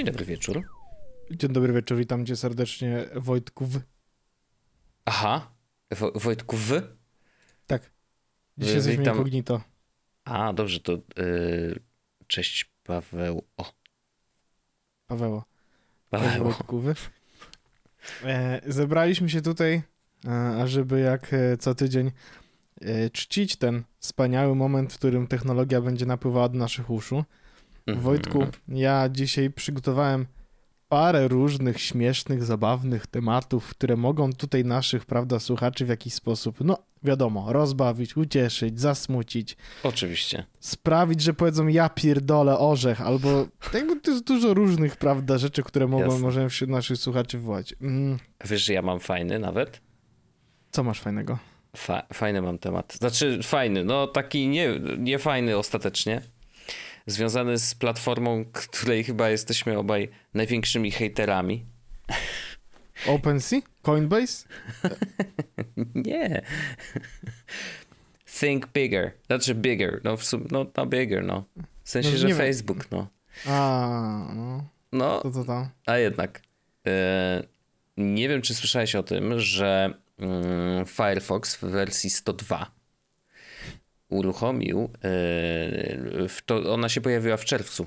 Dzień dobry wieczór. Dzień dobry wieczór, witam cię serdecznie Wojtków. Aha, Wo Wojtku wy? Tak. Dzisiaj Wy- jesteśmy witam. incognito. A, dobrze, to yy, cześć Paweł. O, Paweło. Cześć Paweł. Wojtkowy. E, zebraliśmy się tutaj, e, ażeby jak e, co tydzień e, czcić ten wspaniały moment, w którym technologia będzie napływała do naszych uszu. Mhm. Wojtku, ja dzisiaj przygotowałem parę różnych śmiesznych, zabawnych tematów, które mogą tutaj naszych, prawda, słuchaczy w jakiś sposób, no wiadomo, rozbawić, ucieszyć, zasmucić, Oczywiście. sprawić, że powiedzą ja pierdolę orzech, albo jakby to jest dużo różnych, prawda, rzeczy, które mogą, Jasne. możemy wśród naszych słuchaczy wywołać. Mm, Wiesz, że ja mam fajny nawet? co masz fajnego? Fa fajny mam temat. Znaczy, fajny, no taki nie, nie fajny ostatecznie. Związany z platformą, której chyba jesteśmy obaj największymi hejterami. OpenSea? Coinbase? Nie. Think bigger. Znaczy bigger. No, w sum- no, no bigger, no. W sensie, No, że wiem. Facebook, no. A, no, No, to tam? a jednak. E, nie wiem, czy słyszałeś o tym, że mm, Firefox w wersji 102 uruchomił, e, to, ona się pojawiła w czerwcu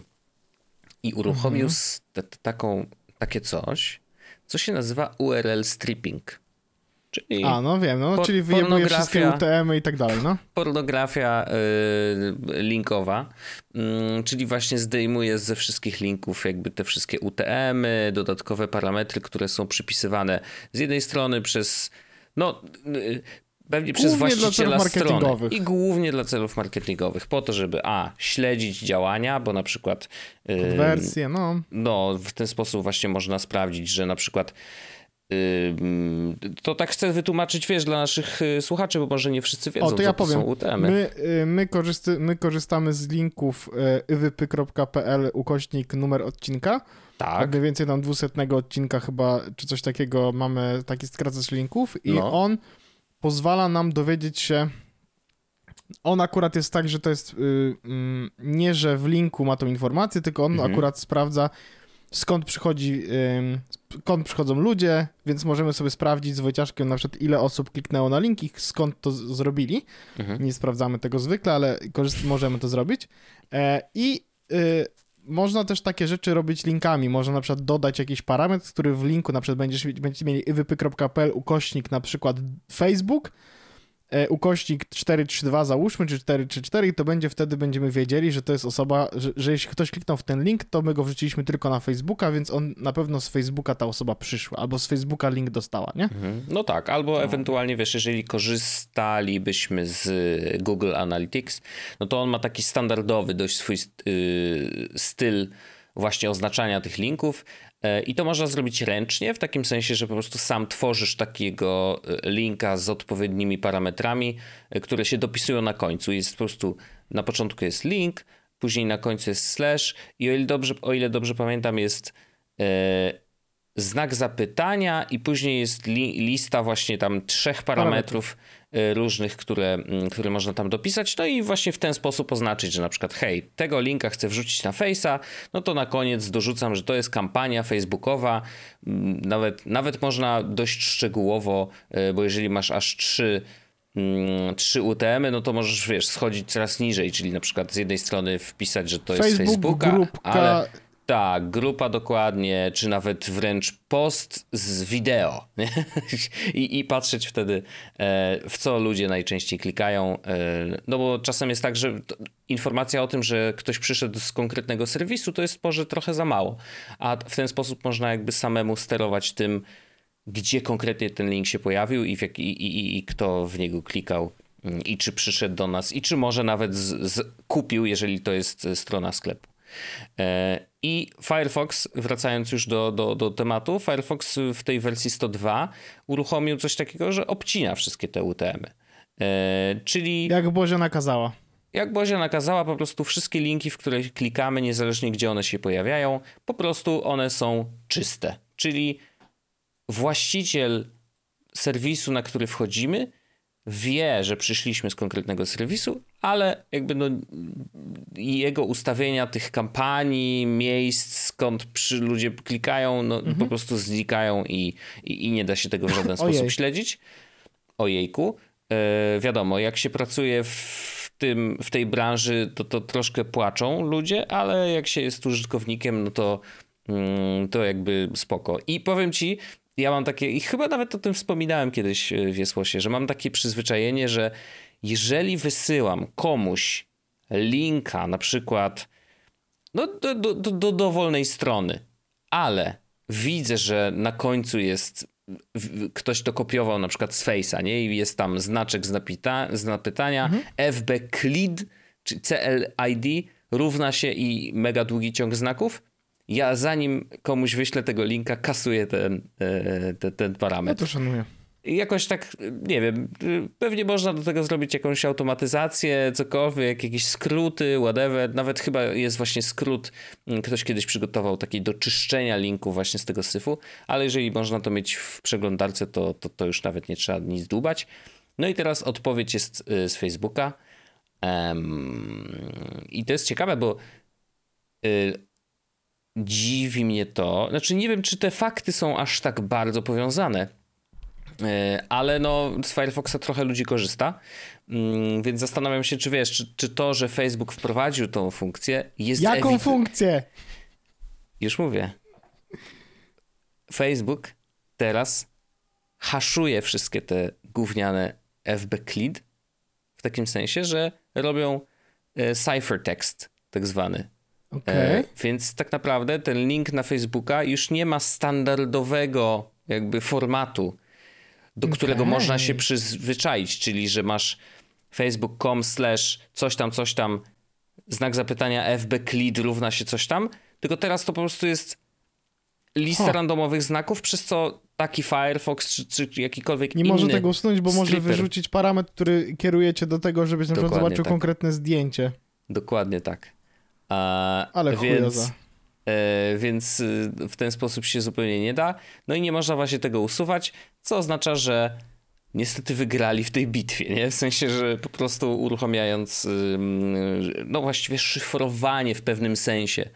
i uruchomił t- taką, takie coś, co się nazywa URL stripping. Czyli A, no wiem, no, czyli wyjmuje wszystkie UTM-y i tak dalej, no. pornografia y, linkowa, mm, czyli właśnie zdejmuje ze wszystkich linków jakby te wszystkie UTM-y, dodatkowe parametry, które są przypisywane z jednej strony przez, no y, pewnie przez Głównie właściciela strony i głównie dla celów marketingowych, po to, żeby a, śledzić działania, bo na przykład y, Wersje, no. no, w ten sposób właśnie można sprawdzić, że na przykład to tak chcę wytłumaczyć, wiesz, dla naszych y, słuchaczy, bo może nie wszyscy wiedzą, O, to co ja to powiem. są UTM-y. My, y, my, korzysty, my korzystamy z linków y, iwypy.pl ukośnik numer odcinka. Tak. Mniej więcej tam 200 odcinka chyba, czy coś takiego mamy taki skracacz linków i No. on pozwala nam dowiedzieć się on akurat jest tak, że to jest y, mm, nie, że w linku ma tą informację, tylko on Mhm. akurat sprawdza skąd przychodzi, skąd przychodzą ludzie, więc możemy sobie sprawdzić z Wojciaszkiem na przykład ile osób kliknęło na link i skąd to zrobili. Mhm. Nie sprawdzamy tego zwykle, ale możemy to zrobić. E, I y, można też takie rzeczy robić linkami. Można na przykład dodać jakiś parametr, który w linku na przykład będziesz, będziecie mieli iwypy.pl ukośnik na przykład Facebook, ukośnik 432 załóżmy, czy 434 i to będzie wtedy będziemy wiedzieli, że to jest osoba, że, że jeśli ktoś kliknął w ten link, to my go wrzuciliśmy tylko na Facebooka, więc on na pewno z Facebooka ta osoba przyszła, albo z Facebooka link dostała, nie? Mhm. No tak, albo ewentualnie, wiesz, jeżeli korzystalibyśmy z Google Analytics, no to on ma taki standardowy dość swój y, styl właśnie oznaczania tych linków E, i to można zrobić ręcznie, w takim sensie, że po prostu sam tworzysz takiego e, linka z odpowiednimi parametrami, e, które się dopisują na końcu. Jest po prostu, na początku jest link, później na końcu jest slash i o ile dobrze, o ile dobrze pamiętam jest znak zapytania i później jest li, lista właśnie tam trzech parametrów y, różnych, które, mm, które można tam dopisać. No i właśnie w ten sposób oznaczyć, że na przykład hej, tego linka chcę wrzucić na Face'a, no to na koniec dorzucam, że to jest kampania facebookowa. Mm, Nawet, nawet można dość szczegółowo, y, bo jeżeli masz aż trzy mm, trzy UTM-y, no to możesz, wiesz, schodzić coraz niżej, czyli na przykład z jednej strony wpisać, że to jest Facebook, Facebooka, grupka, ale tak, grupa dokładnie, czy nawet wręcz post z wideo. I, I patrzeć wtedy, e, w co ludzie najczęściej klikają. e, No bo czasem jest tak, że informacja o tym, że ktoś przyszedł z konkretnego serwisu, to jest może trochę za mało. A w ten sposób można jakby samemu sterować tym, gdzie konkretnie ten link się pojawił i, jak, i, i, i kto w niego klikał. mm, I czy przyszedł do nas, i czy może nawet z, z, kupił, jeżeli to jest e, strona sklepu. E, I Firefox, wracając już do, do, do tematu, Firefox w tej wersji 102 uruchomił coś takiego, że obcina wszystkie te UTM-y. E, czyli... Jak Bozia nakazała. Jak Bozia nakazała, po prostu wszystkie linki, w które klikamy, niezależnie gdzie one się pojawiają, po prostu one są czyste. Czyli właściciel serwisu, na który wchodzimy, wie, że przyszliśmy z konkretnego serwisu, ale jakby no jego ustawienia tych kampanii, miejsc, skąd przy, ludzie klikają, no mhm. po prostu znikają i, i, i, nie da się tego w żaden sposób śledzić. Ojejku. E, wiadomo, jak się pracuje w, tym, w tej branży, to, to troszkę płaczą ludzie, ale jak się jest użytkownikiem, no to, mm, to jakby spoko. I powiem ci, ja mam takie, i chyba nawet o tym wspominałem kiedyś e, w Jesłosie, że mam takie przyzwyczajenie, że jeżeli wysyłam komuś linka, na przykład no, do, do, do, do dowolnej strony, ale widzę, że na końcu jest ktoś to kopiował na przykład z Face'a, nie? I jest tam znaczek z, napytania mhm. fbclid, czy CLID równa się i mega długi ciąg znaków, ja zanim komuś wyślę tego linka, kasuję ten, e, ten, ten parametr. Ja to szanuję. Jakoś tak, nie wiem, pewnie można do tego zrobić jakąś automatyzację, cokolwiek, jakieś skróty, whatever. Nawet chyba jest właśnie skrót, mm, ktoś kiedyś przygotował taki do czyszczenia linku właśnie z tego syfu, ale jeżeli można to mieć w przeglądarce, to, to, to już nawet nie trzeba nic dłubać. No i teraz odpowiedź jest y, z Facebooka. Um, I to jest ciekawe, bo y, dziwi mnie to. Znaczy, nie wiem, czy te fakty są aż tak bardzo powiązane, e, ale no, z Firefoxa trochę ludzi korzysta, mm, więc zastanawiam się, czy wiesz, czy, czy to, że Facebook wprowadził tą funkcję, jest. Jaką funkcję? Już mówię. Facebook teraz haszuje wszystkie te gówniane FBCLID w takim sensie, że robią e, ciphertext tak zwany. Okay. E, więc tak naprawdę ten link na Facebooka już nie ma standardowego jakby formatu, do okay. którego można się przyzwyczaić, czyli że masz facebook.com slash coś tam, coś tam, znak zapytania fbclid równa się coś tam, tylko teraz to po prostu jest lista huh. randomowych znaków, przez co taki Firefox czy, czy jakikolwiek nie inny... Nie może tego usunąć, bo stripper. może wyrzucić parametr, który kierujecie do tego, żebyś na przykład zobaczył tak. konkretne zdjęcie. Dokładnie tak. A, Ale więc, e, więc y, w ten sposób się zupełnie nie da. No i nie można właśnie tego usuwać, co oznacza, że niestety wygrali w tej bitwie, nie? W sensie, że po prostu uruchamiając no właściwie szyfrowanie w pewnym sensie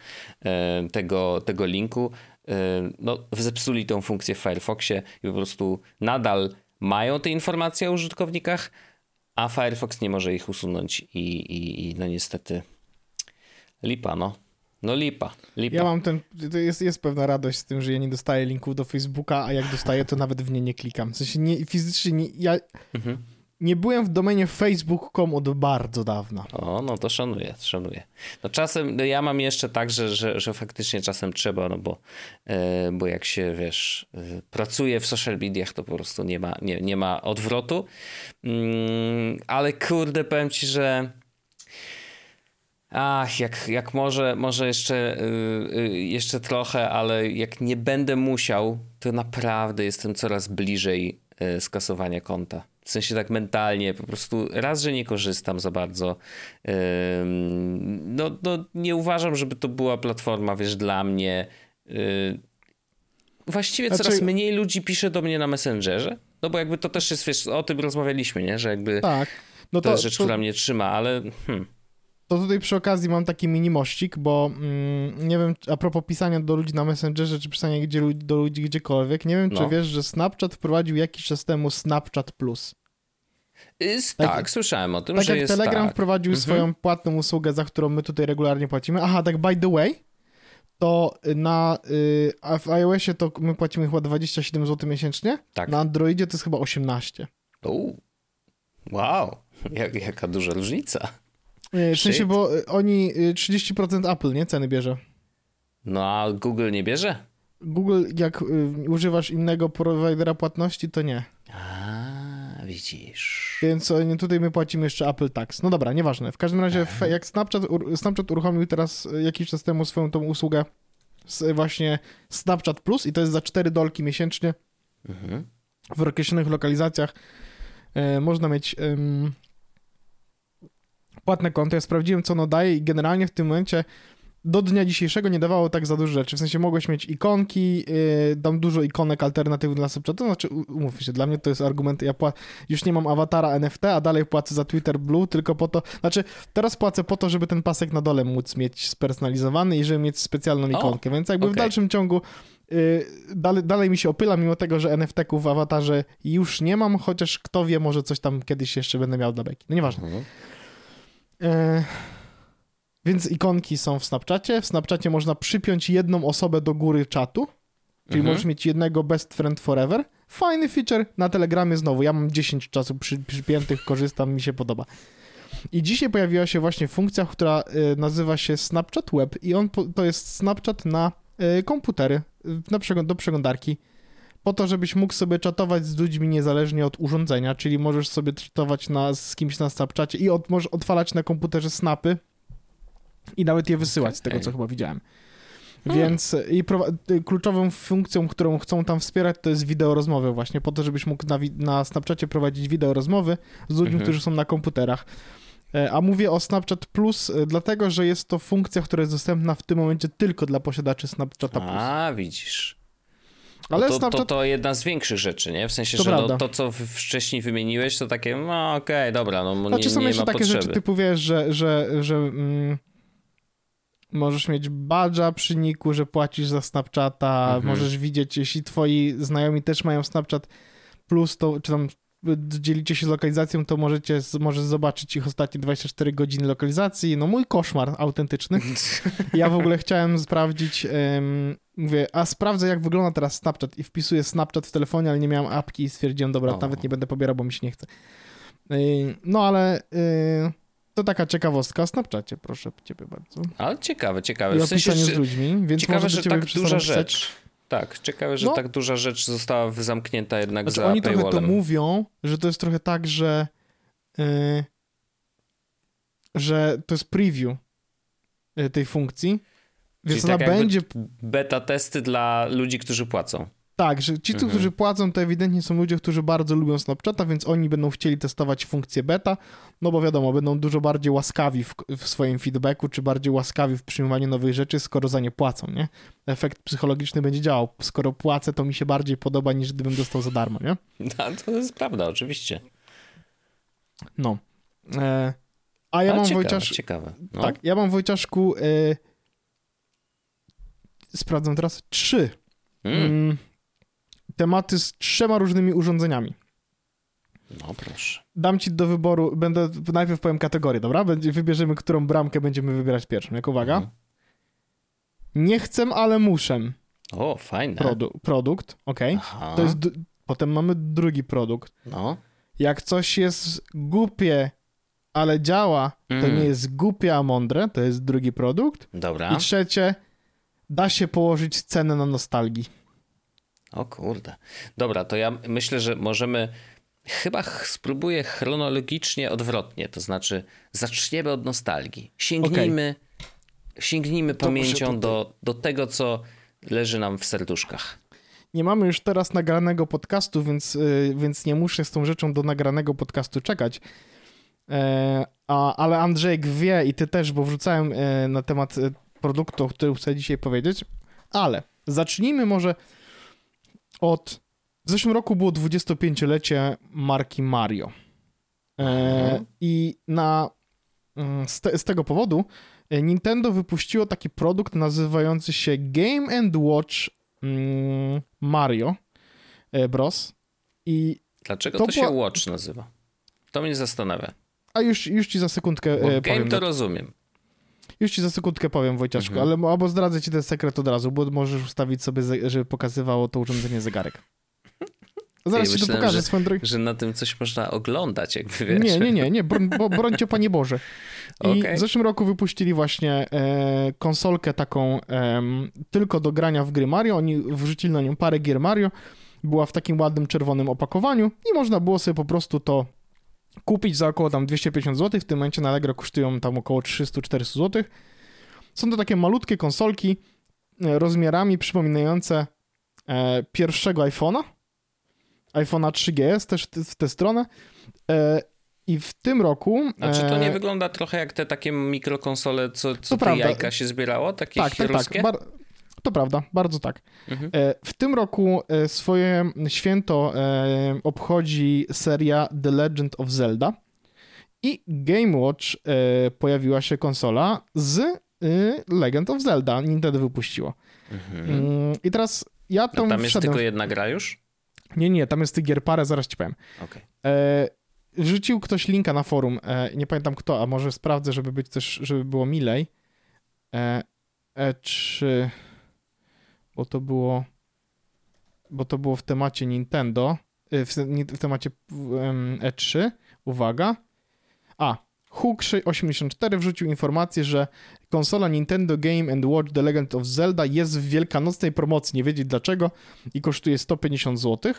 e, tego, tego linku, e, no zepsuli tą funkcję w Firefoxie i po prostu nadal mają te informacje o użytkownikach, a Firefox nie może ich usunąć i, i, i no niestety Lipa, no. No lipa, lipa. Ja mam ten, to jest, jest pewna radość z tym, że ja nie dostaję linków do Facebooka, a jak dostaję, to nawet w nie nie klikam. W sensie nie, fizycznie nie, ja mhm. nie byłem w domenie facebook.com od bardzo dawna. O, no to szanuję, szanuję. No czasem, no ja mam jeszcze tak, że, że, że faktycznie czasem trzeba, no bo, yy, bo jak się, wiesz, yy, pracuje w social mediach, to po prostu nie ma, nie, nie ma odwrotu. Yy, ale kurde, powiem ci, że Ach, jak, jak może, może jeszcze, yy, jeszcze trochę, ale jak nie będę musiał, to naprawdę jestem coraz bliżej yy, skasowania konta. W sensie tak mentalnie, po prostu raz, że nie korzystam za bardzo. Yy, no, no, nie uważam, żeby to była platforma, wiesz, dla mnie. Y, właściwie znaczy... coraz mniej ludzi pisze do mnie na Messengerze. No bo jakby to też jest, wiesz, o tym rozmawialiśmy, nie? Że jakby tak. no to, to jest rzecz, to... która mnie trzyma, ale... Hmm. To tutaj przy okazji mam taki mini mościk, bo mm, nie wiem, a propos pisania do ludzi na Messengerze, czy pisania gdzie, do ludzi gdziekolwiek, nie wiem, no. czy wiesz, że Snapchat wprowadził jakiś czas temu Snapchat Plus. Jest, tak, tak, słyszałem o tym, tak że jak jest Telegram tak. wprowadził mhm. swoją płatną usługę, za którą my tutaj regularnie płacimy. Aha, tak by the way, to na y, w iOSie to my płacimy chyba 27 zł miesięcznie, tak. na Androidzie to jest chyba 18. U, wow, Jak, jaka duża różnica. W sensie, bo y, oni 30% y, Apple, nie? Ceny bierze. No a Google nie bierze? Google, jak używasz innego prowajdera płatności, to nie. A, widzisz. Więc e, tutaj my płacimy jeszcze Apple Tax. No dobra, nieważne. W każdym razie, jak Snapchat, Snapchat uruchomił teraz e, jakiś czas temu swoją tą usługę z właśnie Snapchat Plus i to jest za 4 dolki miesięcznie Mhm. w określonych lokalizacjach. E, można mieć płatne konto. Ja sprawdziłem, co ono daje i generalnie w tym momencie do dnia dzisiejszego nie dawało tak za dużo rzeczy. W sensie mogłeś mieć ikonki, yy, dam dużo ikonek alternatywnych dla Snapchata, to znaczy, umówmy się, dla mnie to jest argument, ja pła- już nie mam awatara NFT, a dalej płacę za Twitter Blue tylko po to, znaczy teraz płacę po to, żeby ten pasek na dole móc mieć spersonalizowany i żeby mieć specjalną ikonkę, więc jakby w okej. dalszym ciągu yy, dalej, dalej mi się opyla, mimo tego, że NFT-ków w awatarze już nie mam, chociaż kto wie, może coś tam kiedyś jeszcze będę miał dla beki. No nieważne. Mhm. E, więc ikonki są w Snapchacie. W Snapchacie można przypiąć jedną osobę do góry czatu, czyli Mhm. możesz mieć jednego best friend forever. Fajny feature na Telegramie znowu. Ja mam 10 czasu przy, przypiętych, korzystam, mi się podoba. I dzisiaj pojawiła się właśnie funkcja, która e, nazywa się Snapchat Web i on po, to jest Snapchat na e, komputery, na przegląd- do przeglądarki po to, żebyś mógł sobie czatować z ludźmi niezależnie od urządzenia, czyli możesz sobie czatować na, z kimś na Snapchacie i od, możesz odfalać na komputerze snapy i nawet je wysyłać z tego, co chyba widziałem. Hmm. Więc i y, kluczową funkcją, którą chcą tam wspierać, to jest wideo rozmowy właśnie, po to, żebyś mógł na, na Snapchacie prowadzić wideo rozmowy z ludźmi, Mhm. którzy są na komputerach. E, A mówię o Snapchat Plus, e, dlatego że jest to funkcja, która jest dostępna w tym momencie tylko dla posiadaczy Snapchata Plus. A, widzisz. Ale to, Snapchat to, to jedna z większych rzeczy, nie? W sensie, To że no, to, co wcześniej wymieniłeś, to takie, no okej, dobra, no nie, Znaczy są nie jeszcze ma takie potrzeby. rzeczy typu, wiesz, że, że, że mm, możesz mieć badża przy niku, że płacisz za Snapchata, Mhm. możesz widzieć, jeśli twoi znajomi też mają Snapchat Plus, to czy tam dzielicie się z lokalizacją, to możecie, możesz zobaczyć ich ostatnie 24 godziny lokalizacji. No mój koszmar autentyczny. Ja w ogóle chciałem sprawdzić, em, mówię, a sprawdzę jak wygląda teraz Snapchat i wpisuję Snapchat w telefonie, ale nie miałem apki i stwierdziłem, dobra, O. nawet nie będę pobierał, bo mi się nie chce. No ale yy, to taka ciekawostka o Snapchacie, proszę ciebie bardzo. Ale ciekawe, ciekawe. I W o sensie, pisaniu że, z ludźmi, więc ciekawe, może że tak duża rzecz. Tak, ciekawe, że No. tak duża rzecz została zamknięta jednak Znaczy, za oni trochę to paywallem. mówią, że to jest trochę tak, że yy, że to jest preview yy, tej funkcji, więc Czyli ona tak będzie Beta testy dla ludzi, którzy płacą. Tak, że ci, Mhm. którzy płacą, to ewidentnie są ludzie, którzy bardzo lubią Snapchata, więc oni będą chcieli testować funkcję beta, no bo wiadomo, będą dużo bardziej łaskawi w, w swoim feedbacku, czy bardziej łaskawi w przyjmowaniu nowych rzeczy, skoro za nie płacą, nie? Efekt psychologiczny będzie działał. Skoro płacę, to mi się bardziej podoba, niż gdybym dostał za darmo, nie? No, to jest prawda, oczywiście. No. E, a ja Ale mam, ciekawe, Wojciasz... ciekawe. No. Tak, ja mam, Wojciaszku, e, sprawdzam teraz, trzy Mm. Mm, tematy z trzema różnymi urządzeniami. No proszę. Dam ci do wyboru, będę, najpierw powiem kategorię, dobra? Będzie, wybierzemy, którą bramkę będziemy wybierać pierwszą. Jak uwaga? Mhm. Nie chcę, ale muszę. O, fajne. Produ- produkt. Aha. To jest, potem mamy drugi produkt. No. Jak coś jest głupie, ale działa, to Mm. nie jest głupie, a mądre. To jest drugi produkt. Dobra. I trzecie, da się położyć cenę na nostalgii. O kurde. Dobra, to ja myślę, że możemy. Chyba ch- spróbuję chronologicznie odwrotnie. To znaczy, zaczniemy od nostalgii. Sięgnijmy, sięgnijmy To może pamięcią do, do tego, co leży nam w serduszkach. Nie mamy już teraz nagranego podcastu, więc, y, więc nie muszę z tą rzeczą do nagranego podcastu czekać. E, a, ale Andrzejek wie i ty też, bo wrzucałem e, na temat e, produktu, o którym chcę dzisiaj powiedzieć. Ale zacznijmy może od. W zeszłym roku było 25-lecie marki Mario. E, Mhm. I na, mm, z, te, z tego powodu e, Nintendo wypuściło taki produkt nazywający się Game and Watch mm, Mario e, Bros. I, Dlaczego To to, się była- Watch nazywa? To mnie zastanawia. a już, już ci za sekundkę Bo e, game powiem. to rozumiem. Już ci za sekundkę powiem, Wojciaszku, Mhm. ale albo zdradzę ci ten sekret od razu, bo możesz ustawić sobie, żeby pokazywało to urządzenie zegarek. Zaraz ci to pokażę że- swoją drogą. Że na tym coś można oglądać, jakby wiesz. Nie, nie, nie, nie, broń, bo, brońcie Panie Boże. I Okej. w zeszłym roku wypuścili właśnie e, konsolkę taką em, tylko do grania w gry Mario. Oni wrzucili na nią parę gier Mario była w takim ładnym czerwonym opakowaniu i można było sobie po prostu to kupić za około tam 250 zł. W tym momencie na Allegro kosztują tam około 300-400 zł. Są to takie malutkie konsolki e, rozmiarami przypominające e, pierwszego iPhone'a, iPhone'a 3GS też w tę stronę. E, I w tym roku... A czy to nie wygląda trochę jak te takie mikrokonsole, co, co te prawda. jajka się zbierało? Takie Tak, tak, tak. Bar- to prawda, bardzo tak. Mhm. E, W tym roku e, swoje święto e, obchodzi seria The Legend of Zelda i Game Watch e, pojawiła się konsola z e, Legend of Zelda. Nintendo wypuściło. Mhm. Mm, I teraz ja tą tam jest wszedłem... tylko jedna gra już? Nie, nie, tam jest tych gier parę, zaraz ci powiem. E, wrzucił ktoś linka na forum, e, nie pamiętam kto, a może sprawdzę, żeby być też, żeby było milej. E, E3, bo to było, bo to było w temacie Nintendo, e, w, w temacie em, E3, uwaga. A, Hook84 wrzucił informację, że konsola Nintendo Game and Watch The Legend of Zelda jest w wielkanocnej promocji, nie wiedzieć dlaczego, i kosztuje 150 zł.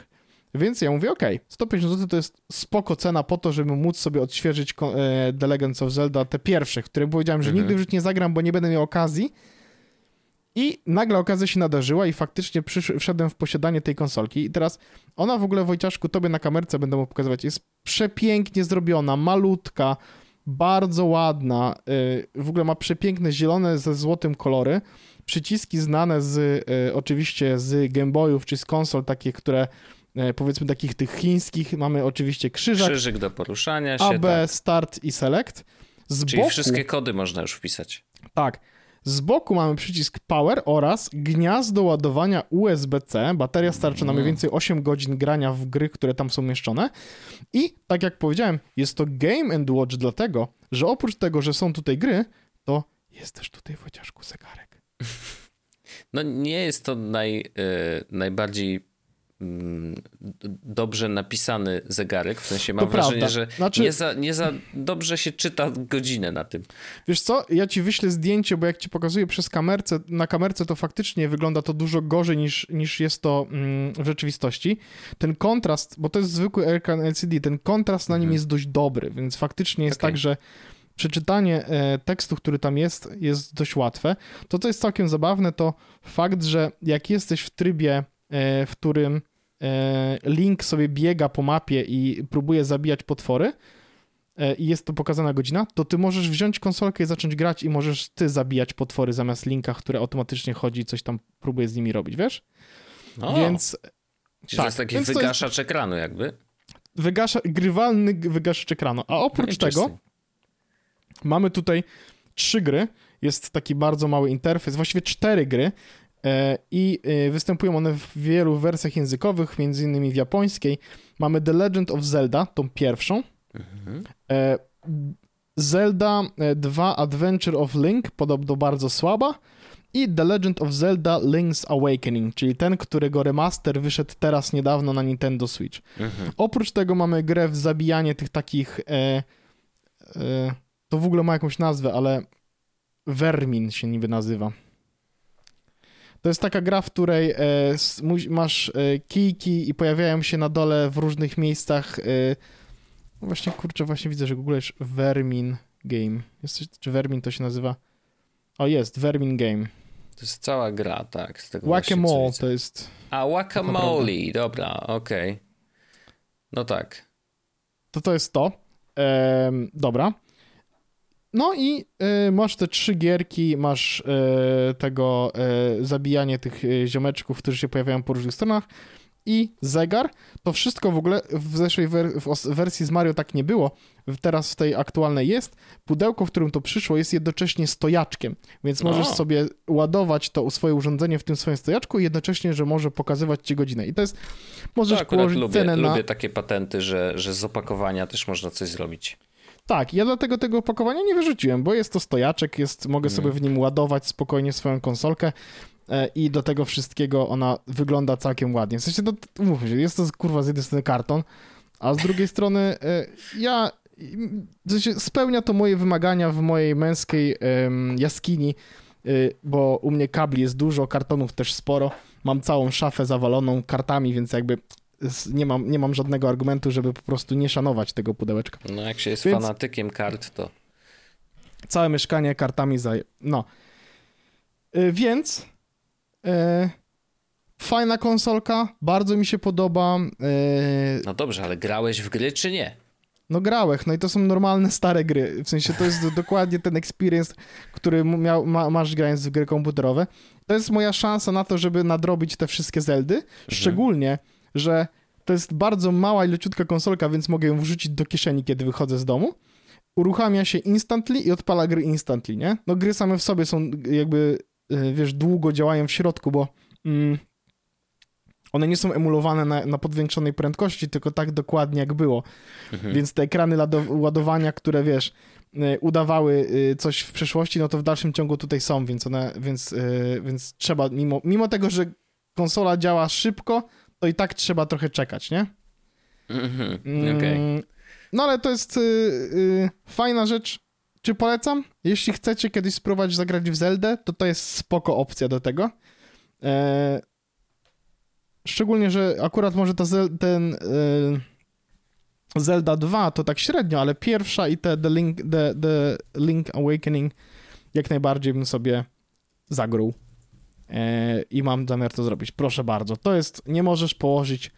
Więc ja mówię, okej, 150 zł to jest spoko cena po to, żeby móc sobie odświeżyć e, The Legends of Zelda, te pierwsze, które powiedziałem, że Mhm. nigdy w życiu nie zagram, bo nie będę miał okazji. I nagle okazja się nadarzyła i faktycznie przysz- wszedłem w posiadanie tej konsolki. I teraz ona w ogóle, Wojciaszku, tobie na kamerce będę mógł pokazywać, jest przepięknie zrobiona, malutka, bardzo ładna, y, w ogóle ma przepiękne zielone ze złotym kolory, przyciski znane z, y, oczywiście z Game Boyów czy z konsol takich, które e, powiedzmy takich tych chińskich, mamy oczywiście krzyżak, Krzyżyk do poruszania się, AB, tak. Start i Select. Z Czyli boku, wszystkie kody można już wpisać. tak, z boku mamy przycisk Power oraz gniazdo ładowania USB-C. Bateria starczy na mniej Mm. więcej 8 godzin grania w gry, które tam są umieszczone. I tak jak powiedziałem, jest to Game and Watch dlatego, że oprócz tego, że są tutaj gry, to jest też tutaj Wojciaszku zegarek. No nie jest to naj, e, najbardziej dobrze napisany zegarek, w sensie mam To wrażenie, prawda. że Znaczy- nie, za, nie za dobrze się czyta godzinę na tym. Wiesz co, ja ci wyślę zdjęcie, bo jak ci pokazuję przez kamerce, na kamerce to faktycznie wygląda to dużo gorzej niż, niż jest to mm, w rzeczywistości. Ten kontrast, bo to jest zwykły Aircan LCD, ten kontrast na nim Mhm. jest dość dobry, więc faktycznie jest Okej. tak, że przeczytanie e, tekstu, który tam jest, jest dość łatwe. To, co jest całkiem zabawne, to fakt, że jak jesteś w trybie, e, w którym Link sobie biega po mapie i próbuje zabijać potwory, e, i jest to pokazana godzina, to ty możesz wziąć konsolkę i zacząć grać i możesz ty zabijać potwory zamiast Linka, który automatycznie chodzi i coś tam próbuje z nimi robić, wiesz? O, Więc czyli tak, to jest taki więc to jest- wygaszacz ekranu jakby. wygasza, grywalny wygaszacz ekranu. A oprócz tego Interesting. mamy tutaj trzy gry. Jest taki bardzo mały interfejs, właściwie cztery gry e, i e, występują one w wielu wersjach językowych, między innymi w japońskiej. Mamy The Legend of Zelda, tą pierwszą. Mhm. E, Zelda e, 2 Adventure of Link, podobno bardzo słaba. I The Legend of Zelda Link's Awakening, czyli ten, którego remaster wyszedł teraz niedawno na Nintendo Switch. Mhm. Oprócz tego mamy grę w zabijanie tych takich. E, e, to w ogóle ma jakąś nazwę, ale Vermin się niby nazywa. To jest taka gra, w której e, masz e, kijki i pojawiają się na dole w różnych miejscach. E, no właśnie, kurczę, właśnie widzę, że googlesz Vermin Game. Jest czy Vermin to się nazywa? O, jest, Vermin Game. To jest cała gra, tak. Z tego Whack-a-mole to jest. A, Whack-a-mole, dobra, okej. No tak. To to jest to. Em, dobra. No i e, masz te trzy gierki, masz e, tego e, zabijanie tych e, ziomeczków, którzy się pojawiają po różnych stronach i zegar. To wszystko w ogóle w zeszłej wer- w wersji z Mario tak nie było. Teraz w tej aktualnej jest. Pudełko, w którym to przyszło, jest jednocześnie stojaczkiem, więc możesz O. sobie ładować to swoje urządzenie w tym swoim stojaczku i jednocześnie, że może pokazywać ci godzinę. I to jest, możesz To położyć lubię, cenę na... lubię takie patenty, że, że z opakowania też można coś zrobić. Tak, ja dlatego tego opakowania nie wyrzuciłem, bo jest to stojaczek, jest, mogę Mhm. sobie w nim ładować spokojnie swoją konsolkę e, i do tego wszystkiego ona wygląda całkiem ładnie. W sensie, no, umówmy się, jest to kurwa z jednej strony karton, a z drugiej strony e, ja, w sensie spełnia to moje wymagania w mojej męskiej jaskini, e, bo u mnie kabli jest dużo, kartonów też sporo mam całą szafę zawaloną kartami, więc jakby nie mam, nie mam żadnego argumentu, żeby po prostu nie szanować tego pudełeczka. No jak się jest więc... fanatykiem kart, to... Całe mieszkanie kartami zaje... No. Yy, więc... Yy, fajna konsolka, bardzo mi się podoba. Yy... No dobrze, ale grałeś w gry czy nie? No grałeś, no i to są normalne stare gry. W sensie to jest dokładnie ten experience, który miał, ma, masz grając w gry komputerowe. To jest moja szansa na to, żeby nadrobić te wszystkie Zeldy. Mhm. Że to jest bardzo mała i leciutka konsolka, więc mogę ją wrzucić do kieszeni, kiedy wychodzę z domu. Uruchamia się instantly i odpala gry instantly, nie? No gry same w sobie są jakby, y, wiesz, długo działają w środku, bo mm, one nie są emulowane na, na, podwiększonej prędkości, tylko tak dokładnie jak było. Mhm. Więc te ekrany ładowania, które wiesz, y, udawały y, coś w przeszłości, no to w dalszym ciągu tutaj są, więc one, więc, więc trzeba, mimo, mimo tego, że konsola działa szybko, to i tak trzeba trochę czekać, nie? Mhm. Mm, okay. No ale to jest yy, fajna rzecz. Czy polecam? Jeśli chcecie kiedyś spróbować zagrać w Zeldę, to to jest spoko opcja do tego. E, Szczególnie, że akurat może ta Zel ten yy, Zelda 2 to tak średnio, ale pierwsza i te The Link, the, the Link Awakening jak najbardziej bym sobie zagrał. Yy, I mam zamiar to zrobić. Proszę bardzo. To jest, nie możesz położyć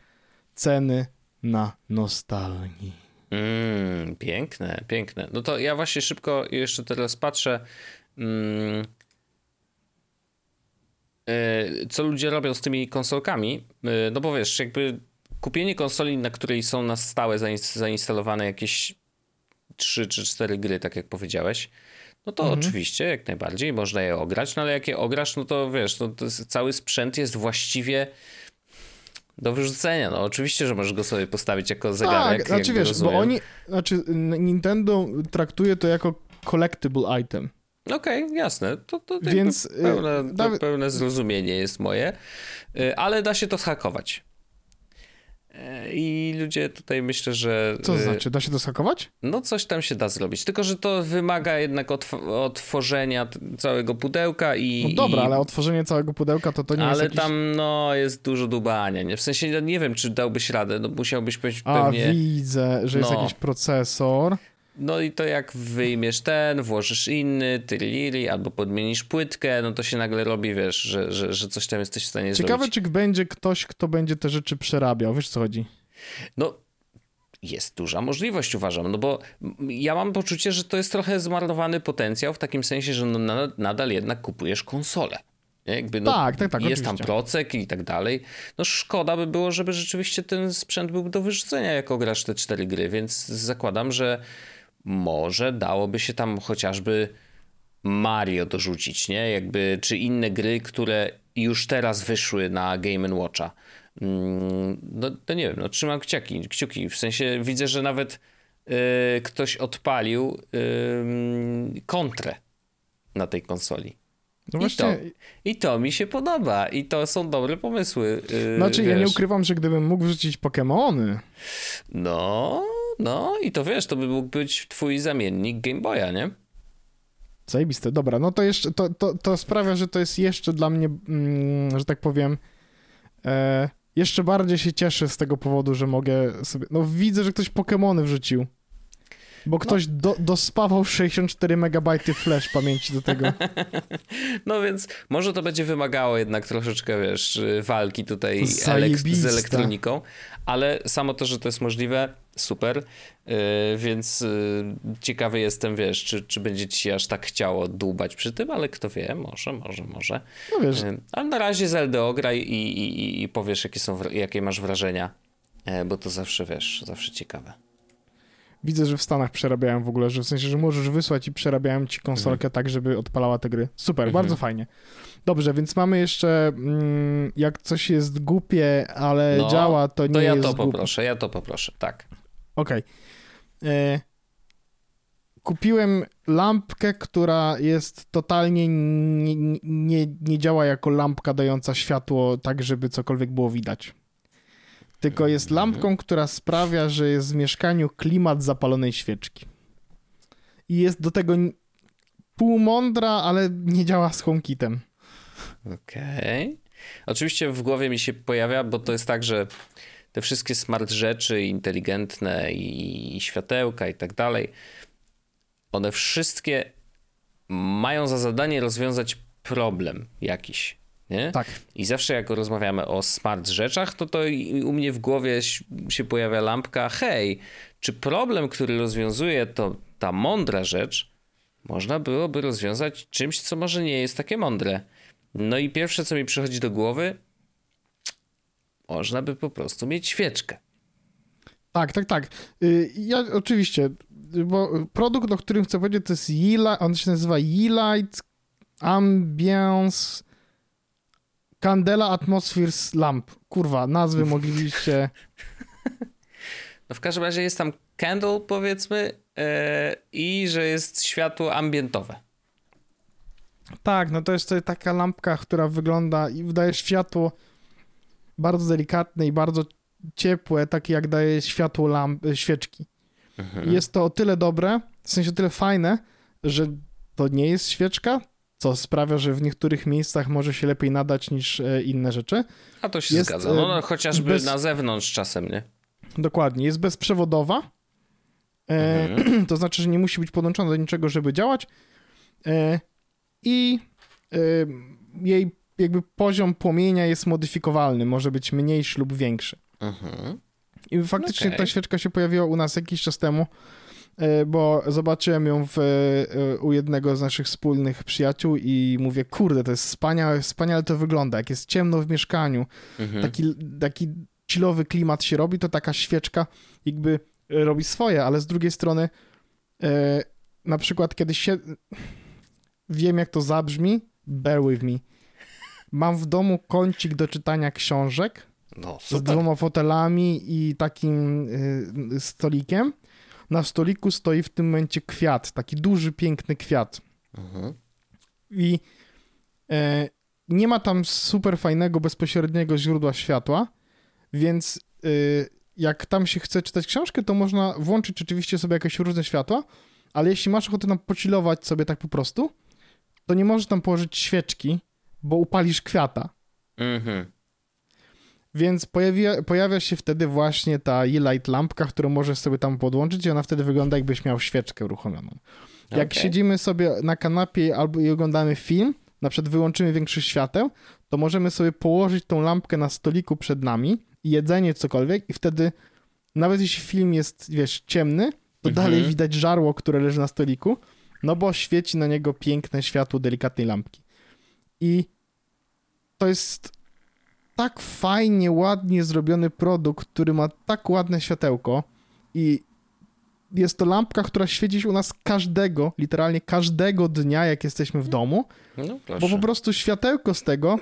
ceny na nostalgii. Mm, piękne, piękne. No to ja właśnie szybko jeszcze teraz patrzę. Mm, E, co ludzie robią z tymi konsolkami, e, no bo wiesz, jakby kupienie konsoli, na której są na stałe zainstalowane jakieś 3 czy 4 gry, tak jak powiedziałeś, no to mhm. oczywiście, jak najbardziej, można je ograć, no ale jak je ograsz, no to wiesz, no to cały sprzęt jest właściwie do wyrzucenia. No oczywiście, że możesz go sobie postawić jako zegarek. Tak, znaczy wiesz, rozumiem. bo oni, znaczy Nintendo traktuje to jako collectible item. Okej, okay, jasne. To, to Więc y, pełne, to pełne zrozumienie jest moje, y, ale da się to zhakować. E, I ludzie tutaj myślę, że. Co to y, znaczy? Da się to zhakować? No, coś tam się da zrobić. Tylko, że to wymaga jednak otworzenia całego pudełka i. No dobra, i... ale otworzenie całego pudełka to to nie ale jest. Ale jakiś... tam, no, jest dużo dubania. Nie? W sensie, nie wiem, czy dałbyś radę. No, musiałbyś pewnie. A, widzę, że jest no. jakiś procesor. No i to jak wyjmiesz ten, włożysz inny, tyrili, albo podmienisz płytkę, no to się nagle robi, wiesz, że, że, że coś tam jesteś w stanie Ciekawe, zrobić. Ciekawe, czy będzie ktoś, kto będzie te rzeczy przerabiał, wiesz co chodzi? No, jest duża możliwość, uważam, no bo ja mam poczucie, że to jest trochę zmarnowany potencjał w takim sensie, że no nadal jednak kupujesz konsolę. Jakby no, tak, tak, tak. Jest oczywiście. tam procek i tak dalej. No szkoda by było, żeby rzeczywiście ten sprzęt był do wyrzucenia, jako grasz te cztery gry, więc zakładam, że może dałoby się tam chociażby Mario dorzucić, nie? Jakby, czy inne gry, które już teraz wyszły na Game Watcha. Mm, no to nie wiem, no trzymam kciuki, kciuki. W sensie widzę, że nawet yy, ktoś odpalił yy, kontrę na tej konsoli. No właśnie... I, to, I to mi się podoba. I to są dobre pomysły. Yy, znaczy, wiesz. ja nie ukrywam, że gdybym mógł wrzucić Pokémony. No, no i to wiesz, to by mógł być twój zamiennik Game Boya, nie? Zajebiste, dobra, no to jeszcze, to, to, to sprawia, że to jest jeszcze dla mnie, mm, że tak powiem, e, jeszcze bardziej się cieszę z tego powodu, że mogę sobie, no widzę, że ktoś Pokémony wrzucił. Bo ktoś no. do, dospawał 64 MB flash pamięci do tego. No więc może to będzie wymagało jednak troszeczkę, wiesz, walki tutaj elek z elektroniką, ale samo to, że to jest możliwe, super, yy, więc yy, ciekawy jestem, wiesz, czy, czy będzie ci aż tak chciało dłubać przy tym, ale kto wie, może, może, może. No wiesz. Yy, ale na razie Zelda ograj i, i, i powiesz, jakie, są, jakie masz wrażenia, e, bo to zawsze, wiesz, zawsze ciekawe. Widzę, że w Stanach przerabiają w ogóle, że w sensie, że możesz wysłać i przerabiają ci konsolkę mhm. tak, żeby odpalała te gry. Super, mhm. bardzo fajnie. Dobrze, więc mamy jeszcze, mm, jak coś jest głupie, ale no, działa, to nie to ja jest To ja to poproszę, ja to poproszę, tak. Okej. Okay. E, kupiłem lampkę, która jest totalnie nie, nie, nie działa jako lampka dająca światło tak, żeby cokolwiek było widać tylko jest lampką, która sprawia, że jest w mieszkaniu klimat zapalonej świeczki. I jest do tego półmądra, ale nie działa z HomeKitem. Okej. Okay. Oczywiście w głowie mi się pojawia, bo to jest tak, że te wszystkie smart rzeczy inteligentne i światełka i tak dalej, one wszystkie mają za zadanie rozwiązać problem jakiś. Nie? Tak. I zawsze jak rozmawiamy o smart rzeczach, to to u mnie w głowie się pojawia lampka, hej, czy problem, który rozwiązuje to ta mądra rzecz, można byłoby rozwiązać czymś, co może nie jest takie mądre. No i pierwsze, co mi przychodzi do głowy, można by po prostu mieć świeczkę. Tak, tak, tak. Y, ja oczywiście, bo produkt, o którym chcę powiedzieć, to jest Yeelight, on się nazywa Yeelight Ambience Candela Atmospheres Lamp. Kurwa, nazwy moglibyście... No w każdym razie jest tam candle, powiedzmy, yy, i że jest światło ambientowe. Tak, no to jest taka lampka, która wygląda i wydaje światło bardzo delikatne i bardzo ciepłe, takie jak daje światło lamp, e, świeczki. Mhm. Jest to o tyle dobre, w sensie o tyle fajne, że to nie jest świeczka, co sprawia, że w niektórych miejscach może się lepiej nadać niż e, inne rzeczy. A to się jest, zgadza. No, no chociażby bez... na zewnątrz czasem, nie? Dokładnie. Jest bezprzewodowa. E, mhm. to znaczy, że nie musi być podłączona do niczego, żeby działać. E, I e, jej jakby poziom płomienia jest modyfikowalny. Może być mniejszy lub większy. Mhm. I faktycznie okay. ta świeczka się pojawiła u nas jakiś czas temu. E, bo zobaczyłem ją w, e, u jednego z naszych wspólnych przyjaciół i mówię, kurde, to jest wspaniałe, wspaniale to wygląda, jak jest ciemno w mieszkaniu, mhm. taki, taki chillowy klimat się robi, to taka świeczka jakby robi swoje, ale z drugiej strony e, na przykład kiedy się wiem jak to zabrzmi, bear with me. Mam w domu kącik do czytania książek no, z dwoma fotelami i takim y, stolikiem na stoliku stoi w tym momencie kwiat, taki duży, piękny kwiat. Mhm. I e, nie ma tam super fajnego, bezpośredniego źródła światła, więc e, jak tam się chce czytać książkę, to można włączyć oczywiście sobie jakieś różne światła, ale jeśli masz ochotę tam pocilować sobie tak po prostu, to nie możesz tam położyć świeczki, bo upalisz kwiata. Mhm. Więc pojawia, pojawia się wtedy właśnie ta e-light lampka, którą możesz sobie tam podłączyć i ona wtedy wygląda jakbyś miał świeczkę uruchomioną. Jak okay. siedzimy sobie na kanapie albo i oglądamy film, na przykład wyłączymy większość świateł, to możemy sobie położyć tą lampkę na stoliku przed nami, jedzenie, cokolwiek i wtedy nawet jeśli film jest, wiesz, ciemny, to mhm. dalej widać żarło, które leży na stoliku, no bo świeci na niego piękne światło delikatnej lampki. I to jest tak fajnie, ładnie zrobiony produkt, który ma tak ładne światełko i jest to lampka, która świeci u nas każdego, literalnie każdego dnia, jak jesteśmy w domu, no, bo po prostu światełko z tego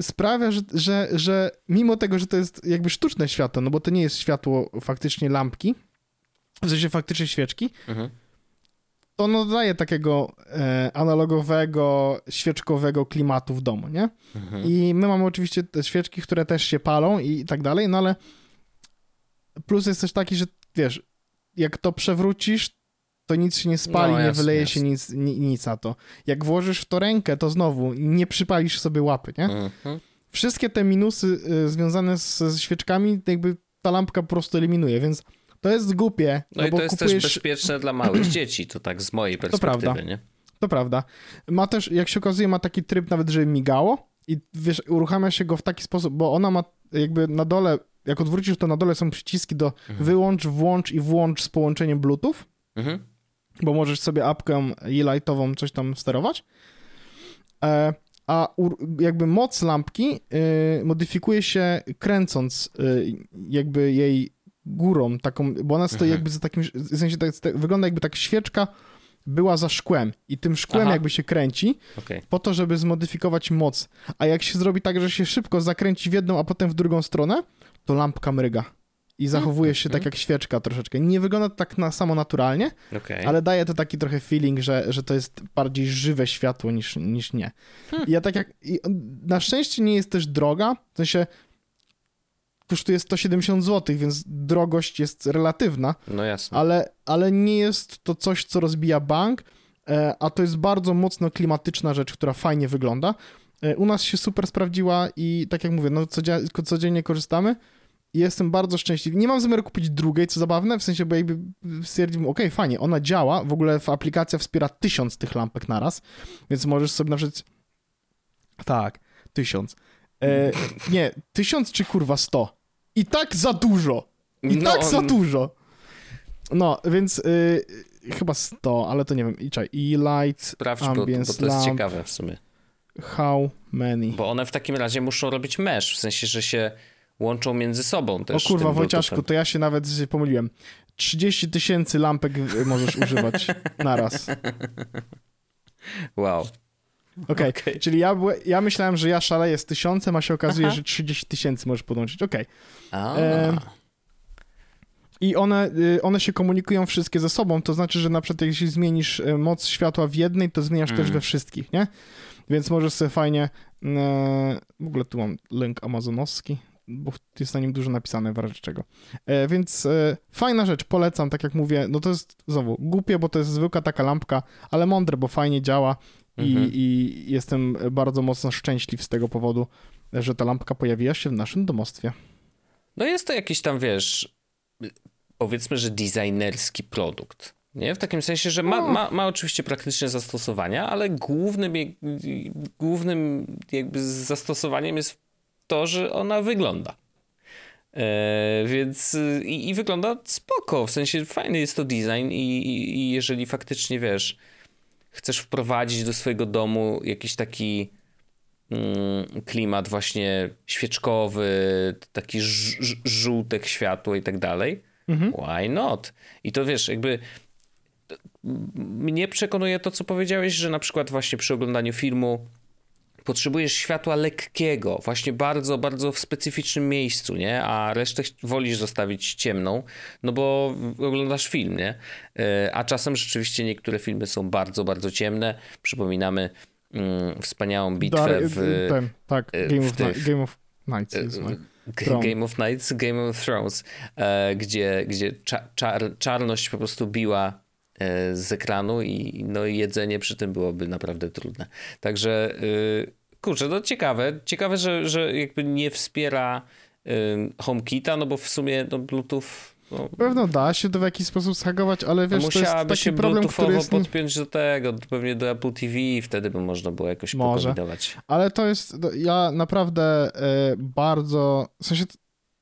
sprawia, że, że, że mimo tego, że to jest jakby sztuczne światło, no bo to nie jest światło faktycznie lampki, w sensie faktycznie świeczki, mhm to nadaje takiego e, analogowego, świeczkowego klimatu w domu, nie? Mhm. I my mamy oczywiście te świeczki, które też się palą i tak dalej, no ale plus jest też taki, że wiesz, jak to przewrócisz, to nic się nie spali, no, jasne, nie wyleje jasne. się nic, nic na to. Jak włożysz w to rękę, to znowu nie przypalisz sobie łapy, nie? Mhm. Wszystkie te minusy y, związane z, z świeczkami, jakby ta lampka po prostu eliminuje, więc to jest głupie. No, no i to jest kupujesz... też bezpieczne dla małych dzieci, to tak z mojej perspektywy, to prawda. nie? To prawda. Ma też, jak się okazuje, ma taki tryb nawet, że migało i wiesz, uruchamia się go w taki sposób, bo ona ma jakby na dole, jak odwrócisz, to na dole są przyciski do mhm. wyłącz, włącz i włącz z połączeniem Bluetooth, mhm. bo możesz sobie apkę e-lightową coś tam sterować. E, a jakby moc lampki y, modyfikuje się kręcąc y, jakby jej górą, taką, bo ona stoi mhm. jakby za takim, w sensie tak, tak, wygląda jakby tak świeczka była za szkłem i tym szkłem Aha. jakby się kręci okay. po to, żeby zmodyfikować moc. A jak się zrobi tak, że się szybko zakręci w jedną, a potem w drugą stronę, to lampka mryga i zachowuje się tak jak świeczka troszeczkę. Nie wygląda to tak na, samo naturalnie, okay. ale daje to taki trochę feeling, że, że to jest bardziej żywe światło niż, niż nie. Hmm. I ja tak jak... na szczęście nie jest też droga, w sensie kosztuje 170 zł, więc drogość jest relatywna. No jasne. Ale, ale nie jest to coś, co rozbija bank, e, a to jest bardzo mocno klimatyczna rzecz, która fajnie wygląda. E, U nas się super sprawdziła i tak jak mówię, no codzia- codziennie korzystamy jestem bardzo szczęśliwy. Nie mam zamiaru kupić drugiej, co zabawne, w sensie, bo jakby stwierdziłem, okej, fajnie, ona działa, w ogóle aplikacja wspiera tysiąc tych lampek naraz, więc możesz sobie na przykład... Tak, tysiąc. E, nie, tysiąc czy kurwa sto? I tak za dużo! I No, tak za on- dużo! No, więc y, chyba 100, ale to nie wiem. I czekaj, i light, Sprawdź, bo, bo ambience to jest lamp, ciekawe w sumie. how many? Bo one w takim razie muszą robić mesh, w sensie, że się łączą między sobą O też. kurwa, tym Wojciaszku, to ja się nawet pomyliłem. 30 tysięcy lampek możesz używać naraz. Wow. Okej, Okej. czyli ja, ja myślałem, że ja szaleję z tysiącem, a się okazuje, że 30 tysięcy możesz podłączyć. Okej. A, Em, I one, y, one się komunikują wszystkie ze sobą, to znaczy, że na przykład jeśli zmienisz y, moc światła w jednej, to zmieniasz też Mm. we wszystkich, nie? Więc możesz sobie fajnie, e, w ogóle tu mam link amazonowski, bo jest na nim dużo napisane w razie czego. E, więc e, fajna rzecz, polecam, tak jak mówię, no to jest znowu głupie, bo to jest zwykła taka lampka, ale mądre, bo fajnie działa Mhm. i jestem bardzo mocno szczęśliw z tego powodu, że ta lampka pojawiła się w naszym domostwie. No jest to jakiś tam, wiesz, powiedzmy, że designerski produkt. Nie? W takim sensie, że ma, No. ma, ma oczywiście praktyczne zastosowania, ale głównym, głównym jakby zastosowaniem jest to, że ona wygląda. E, więc i, i wygląda spoko, w sensie fajny jest to design i, i, i jeżeli faktycznie wiesz, chcesz wprowadzić do swojego domu jakiś taki mm, klimat właśnie świeczkowy, taki żółtek światło i tak dalej, Mhm. why not? I to wiesz, jakby mnie przekonuje to, co powiedziałeś, że na przykład właśnie przy oglądaniu filmu potrzebujesz światła lekkiego, właśnie bardzo, bardzo w specyficznym miejscu, nie? A resztę wolisz zostawić ciemną, no bo oglądasz film, nie? E, A czasem rzeczywiście niektóre filmy są bardzo, bardzo ciemne. Przypominamy mm, wspaniałą bitwę Dar- w ten, tak, e, Game w of, tych- Game of Nights moje. G- Tron. Game of Nights, Game of Thrones, e, gdzie, gdzie cza, czar, czarność po prostu biła e, z ekranu i no, jedzenie przy tym byłoby naprawdę trudne. Także y, kurczę, no ciekawe, ciekawe, że, że jakby nie wspiera y, HomeKita, no bo w sumie no, Bluetooth no, Pewno da się to w jakiś sposób zhagować, ale wiesz, to jest taki się problem, który bluetoothowo jest... podpiąć do tego, pewnie do Apple TV i wtedy by można było jakoś Może. Ale to jest, no, ja naprawdę e, bardzo, w sensie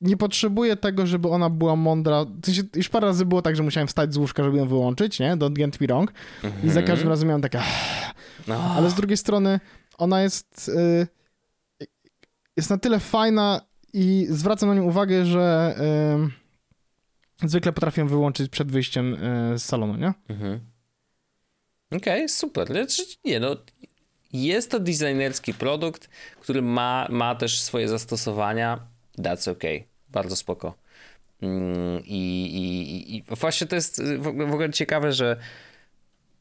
nie potrzebuję tego, żeby ona była mądra. Już parę razy było tak, że musiałem wstać z łóżka, żeby ją wyłączyć, nie? Don't get me wrong. I za każdym razem miałem takie, No. ale z drugiej strony ona jest, e, jest na tyle fajna i zwracam na nią uwagę, że e, zwykle potrafię ją wyłączyć przed wyjściem e, z salonu, nie? Mhm. Okej, super. Znaczy, Nie no, jest to designerski produkt, który ma, ma też swoje zastosowania. That's okay. Bardzo spoko. Mm, I, i, i właśnie to jest ogóle, w ogóle ciekawe, że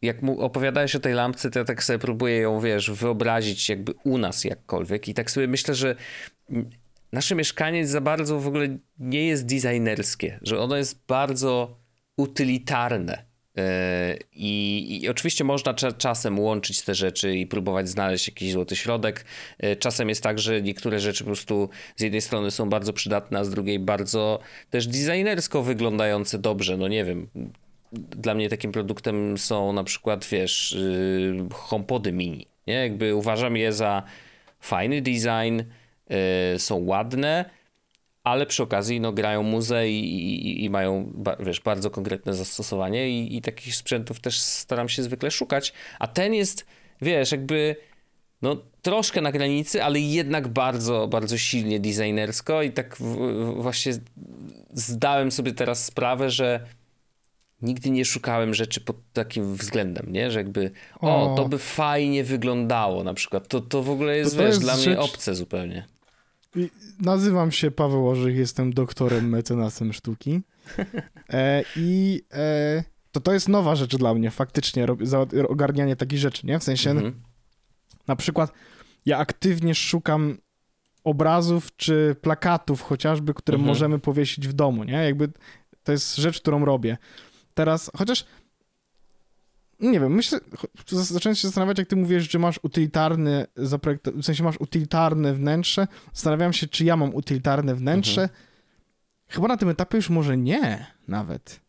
jak mu opowiadałeś o tej lampce, to ja tak sobie próbuję ją, wiesz, wyobrazić jakby u nas jakkolwiek i tak sobie myślę, że nasze mieszkanie za bardzo w ogóle nie jest designerskie, że ono jest bardzo utylitarne. Yy, I, I oczywiście można cza- czasem łączyć te rzeczy i próbować znaleźć jakiś złoty środek. Yy, Czasem jest tak, że niektóre rzeczy po prostu z jednej strony są bardzo przydatne, a z drugiej bardzo też designersko wyglądające dobrze. No nie wiem. Dla mnie takim produktem są na przykład, wiesz, yy, HomePody mini. Nie? Jakby uważam je za fajny design, yy, są ładne, ale przy okazji no, grają muzę i, i, i mają wiesz, bardzo konkretne zastosowanie i, i takich sprzętów też staram się zwykle szukać. A ten jest, wiesz, jakby no, troszkę na granicy, ale jednak bardzo, bardzo silnie designersko i tak w, w, właśnie zdałem sobie teraz sprawę, że nigdy nie szukałem rzeczy pod takim względem, nie? Że jakby, o, O. to by fajnie wyglądało na przykład. To, to w ogóle jest, To to wiesz, jest dla mnie rzecz- obce zupełnie. Nazywam się Paweł Orzych, jestem doktorem, mecenasem sztuki. E, I e, to to jest nowa rzecz dla mnie, faktycznie, rob- za- ogarnianie takich rzeczy, nie? W sensie, Mhm. na przykład, ja aktywnie szukam obrazów czy plakatów chociażby, które Mhm. możemy powiesić w domu, nie? Jakby to jest rzecz, którą robię. Teraz, chociaż nie wiem, myślę, zacząłem się zastanawiać, jak ty mówisz, że masz utylitarny zaprojekt, w sensie masz utylitarne wnętrze. Zastanawiam się, czy ja mam utylitarne wnętrze. Mhm. Chyba na tym etapie już może nie, nawet.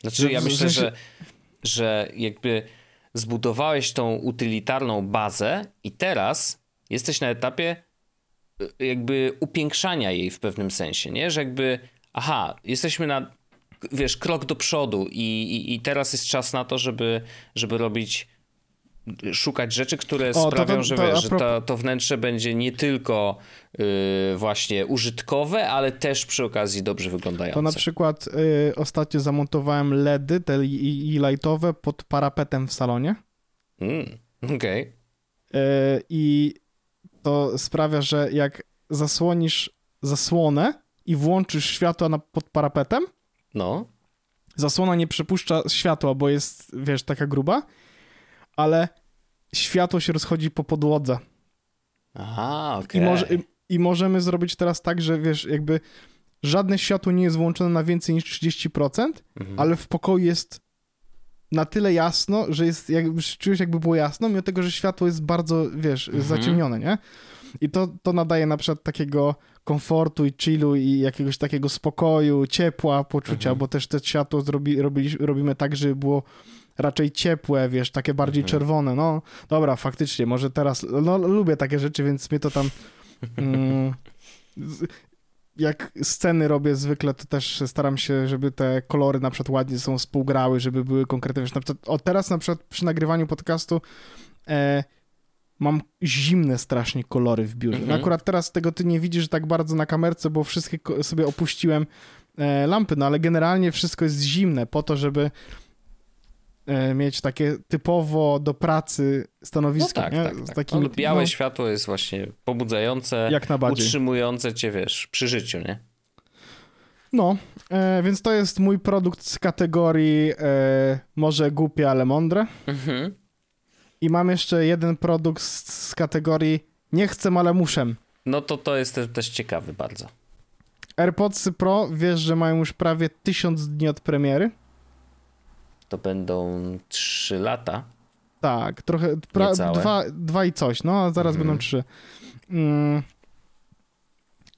Znaczy, ja myślę, że, że jakby zbudowałeś tą utylitarną bazę i teraz jesteś na etapie y, jakby upiększania jej w pewnym sensie, nie? Że jakby, aha, jesteśmy na wiesz, krok do przodu i, i, i teraz jest czas na to, żeby, żeby robić szukać rzeczy, które o, sprawią, to, to, że, wiesz, że to, to wnętrze będzie nie tylko yy, właśnie użytkowe, ale też przy okazji dobrze wyglądające. To na przykład yy, ostatnio zamontowałem LEDy, te i, lightowe pod parapetem w salonie. Mm, Okej. Okay. Yy, I to sprawia, że jak zasłonisz zasłonę i włączysz światło na, pod parapetem, no. Zasłona nie przepuszcza światła, bo jest, wiesz, taka gruba, ale światło się rozchodzi po podłodze. Aha, okej. Okay. I, może, i, I możemy zrobić teraz tak, że wiesz, jakby żadne światło nie jest włączone na więcej niż 30%, mhm. ale w pokoju jest na tyle jasno, że jest, jakby, czujesz jakby było jasno, mimo tego, że światło jest bardzo, wiesz, mhm. zaciemnione, nie? I to, to nadaje na przykład takiego komfortu i chillu i jakiegoś takiego spokoju, ciepła, poczucia, mhm. bo też te światło zrobi, robili, robimy tak, żeby było raczej ciepłe, wiesz, takie bardziej mhm. czerwone. No dobra, faktycznie, może teraz, no lubię takie rzeczy, więc mnie to tam... Mm, jak sceny robię zwykle, to też staram się, żeby te kolory na przykład ładnie są współgrały, żeby były konkretne. Wiesz, na przykład, o teraz na przykład przy nagrywaniu podcastu e, mam zimne strasznie kolory w biurze. No mhm. akurat teraz tego ty nie widzisz tak bardzo na kamerce, bo wszystkie sobie opuściłem e, lampy, no ale generalnie wszystko jest zimne po to, żeby e, mieć takie typowo do pracy stanowisko. No tak, nie? tak, tak. Takim, no, białe no, światło jest właśnie pobudzające, jak utrzymujące cię, wiesz, przy życiu, nie? No, e, więc to jest mój produkt z kategorii e, może głupie, ale mądre. Mhm. I mam jeszcze jeden produkt z, z kategorii nie chcę, ale muszę. No to to jest też, też ciekawy bardzo. AirPods Pro, wiesz, że mają już prawie tysiąc dni od premiery? To będą trzy lata. Tak, trochę, pra, dwa, dwa i coś, no, a zaraz mhm. będą trzy. Mm.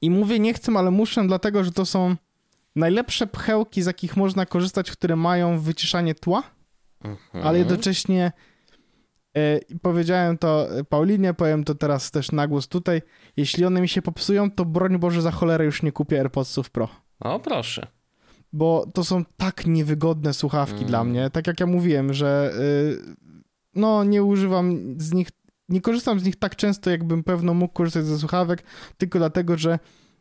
I mówię nie chcę, ale muszę, dlatego, że to są najlepsze pchełki, z jakich można korzystać, które mają wyciszanie tła, mhm. ale jednocześnie E, powiedziałem to Paulinie, powiem to teraz też na głos tutaj. Jeśli one mi się popsują, to broń Boże za cholerę już nie kupię AirPodsów Pro. O, proszę. Bo to są tak niewygodne słuchawki mm. dla mnie. Tak jak ja mówiłem, że y, no nie używam z nich, nie korzystam z nich tak często, jakbym pewno mógł korzystać ze słuchawek, tylko dlatego, że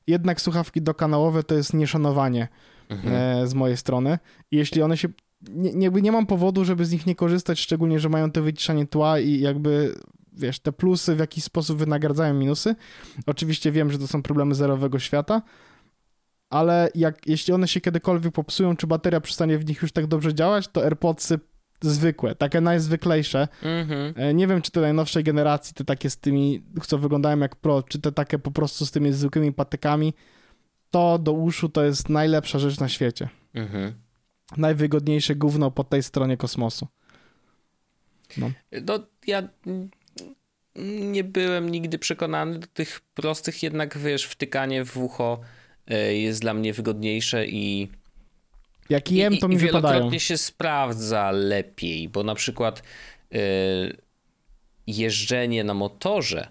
jednak słuchawki dokanałowe to jest nieszanowanie mhm. E, z mojej strony. I jeśli one się nie, jakby nie mam powodu, żeby z nich nie korzystać, szczególnie, że mają to wyciszanie tła i jakby wiesz, te plusy w jakiś sposób wynagradzają minusy. Oczywiście wiem, że to są problemy zerowego świata, ale jak, jeśli one się kiedykolwiek popsują, czy bateria przestanie w nich już tak dobrze działać, to AirPodsy zwykłe, takie najzwyklejsze. Mm-hmm. Nie wiem, czy te najnowszej generacji, te takie z tymi, co wyglądają jak Pro, czy te takie po prostu z tymi zwykłymi patykami, to do uszu to jest najlepsza rzecz na świecie. Mhm najwygodniejsze gówno po tej stronie kosmosu. No. no, ja nie byłem nigdy przekonany do tych prostych, jednak wiesz, wtykanie w ucho e, jest dla mnie wygodniejsze i jak jem, to mi i, wielokrotnie się sprawdza lepiej, bo na przykład yy, jeżdżenie na motorze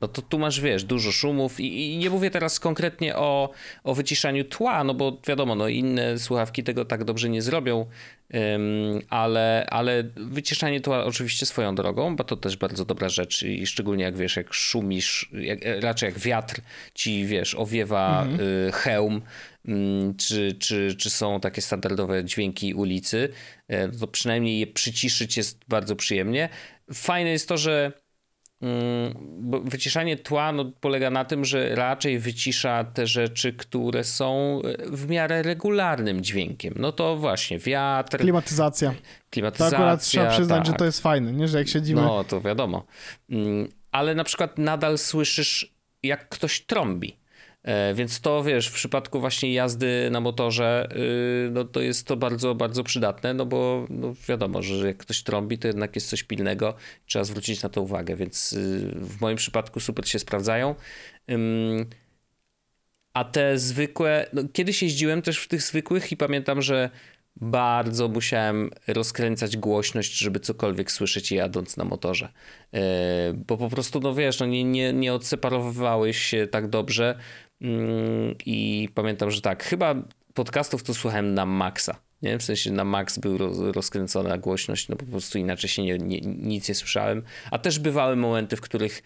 no to tu masz, wiesz, dużo szumów i, i, nie mówię teraz konkretnie o, o wyciszaniu tła, no bo wiadomo, no inne słuchawki tego tak dobrze nie zrobią, um, ale, ale wyciszanie tła oczywiście swoją drogą, bo to też bardzo dobra rzecz i szczególnie jak wiesz, jak szumisz, jak, raczej jak wiatr ci, wiesz, owiewa mhm. y, hełm, y, czy, czy, czy są takie standardowe dźwięki ulicy, to przynajmniej je przyciszyć jest bardzo przyjemnie. Fajne jest to, że Mm, bo wyciszanie tła no, polega na tym, że raczej wycisza te rzeczy, które są e, w miarę regularnym dźwiękiem. No to właśnie wiatr. Klimatyzacja. Klimatyzacja. To akurat trzeba przyznać, tak. że to jest fajne, nie? że jak siedzimy. No to wiadomo. Mm, ale na przykład nadal słyszysz, jak ktoś trąbi. E, więc to wiesz, w przypadku właśnie jazdy na motorze, y, no to jest to bardzo, bardzo przydatne, no bo no wiadomo, że jak ktoś trąbi, to jednak jest coś pilnego, trzeba zwrócić na to uwagę, więc y, w moim przypadku super się sprawdzają. A te zwykłe, no kiedyś jeździłem też w tych zwykłych i pamiętam, że bardzo musiałem rozkręcać głośność, żeby cokolwiek słyszeć jadąc na motorze. E, bo po prostu, no wiesz, no nie, nie, nie odseparowywałeś się tak dobrze i pamiętam, że tak, chyba podcastów to słuchałem na maksa. Nie? W sensie na max był roz, rozkręcona głośność, no po prostu inaczej się nie, nie, nic nie słyszałem. A też bywały momenty, w których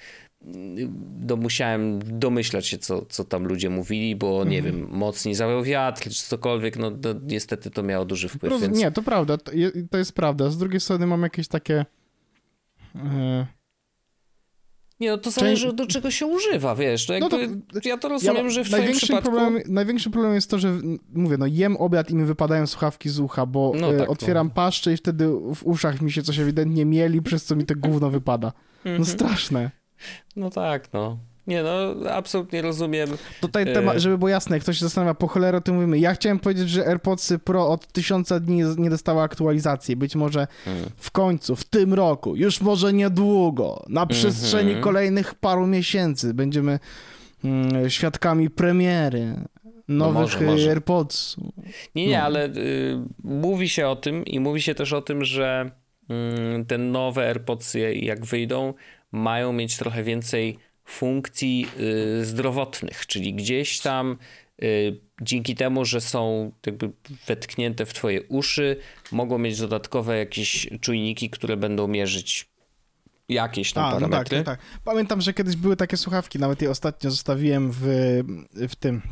no, musiałem domyślać się, co, co tam ludzie mówili, bo nie mhm. wiem, mocniej zawiał wiatr, czy cokolwiek, no to, niestety to miało duży wpływ. Więc... Nie, to prawda, to, to, jest prawda. Z drugiej strony mam jakieś takie... Yy... Nie, no to zależy Część... do czego się używa, wiesz, to no to, ja to rozumiem, ja, że w największym przypadku... Problem, największy problem jest to, że mówię, no jem obiad i mi wypadają słuchawki z ucha, bo no tak, otwieram no. paszczę i wtedy w uszach mi się coś ewidentnie mieli, przez co mi to gówno wypada. No mhm. straszne. No tak, no. Nie no, absolutnie rozumiem. Tutaj e, temat, żeby było jasne, jak ktoś się zastanawia, po cholerę to mówimy. Ja chciałem powiedzieć, że AirPodsy Pro od tysiąca dni nie dostały aktualizacji. Być może hmm. w końcu, w tym roku, już może niedługo, na przestrzeni mm -hmm. kolejnych paru miesięcy będziemy mm, świadkami premiery nowych no może, AirPods. Nie, nie, no. ale y, mówi się o tym i mówi się też o tym, że y, te nowe AirPodsy jak wyjdą, mają mieć trochę więcej funkcji y, zdrowotnych, czyli gdzieś tam y, dzięki temu, że są jakby wetknięte w twoje uszy, mogą mieć dodatkowe jakieś czujniki, które będą mierzyć jakieś tam A, parametry. No tak, no tak. Pamiętam, że kiedyś były takie słuchawki, nawet je ostatnio zostawiłem w, w tym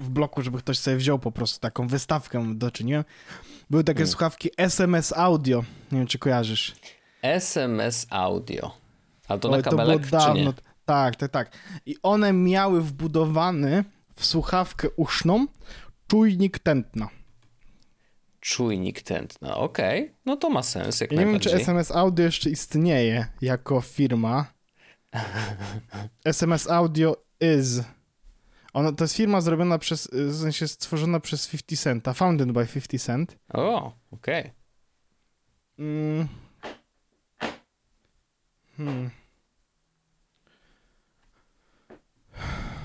w bloku, żeby ktoś sobie wziął po prostu taką wystawkę doczyniłem. Były takie hmm. słuchawki SMS Audio. Nie wiem, czy kojarzysz. SMS Audio. Ale to na kabelek, to było dawno. Tak, tak, tak. I one miały wbudowany w słuchawkę uszną czujnik tętna. Czujnik tętna, okej. Okay. No to ma sens, jak ja Nie wiem, czy SMS Audio jeszcze istnieje jako firma. SMS Audio is. Ona, to jest firma zrobiona przez, w sensie stworzona przez 50 Centa, founded by 50 Cent. O, okej. Okay. Mm. Hmm.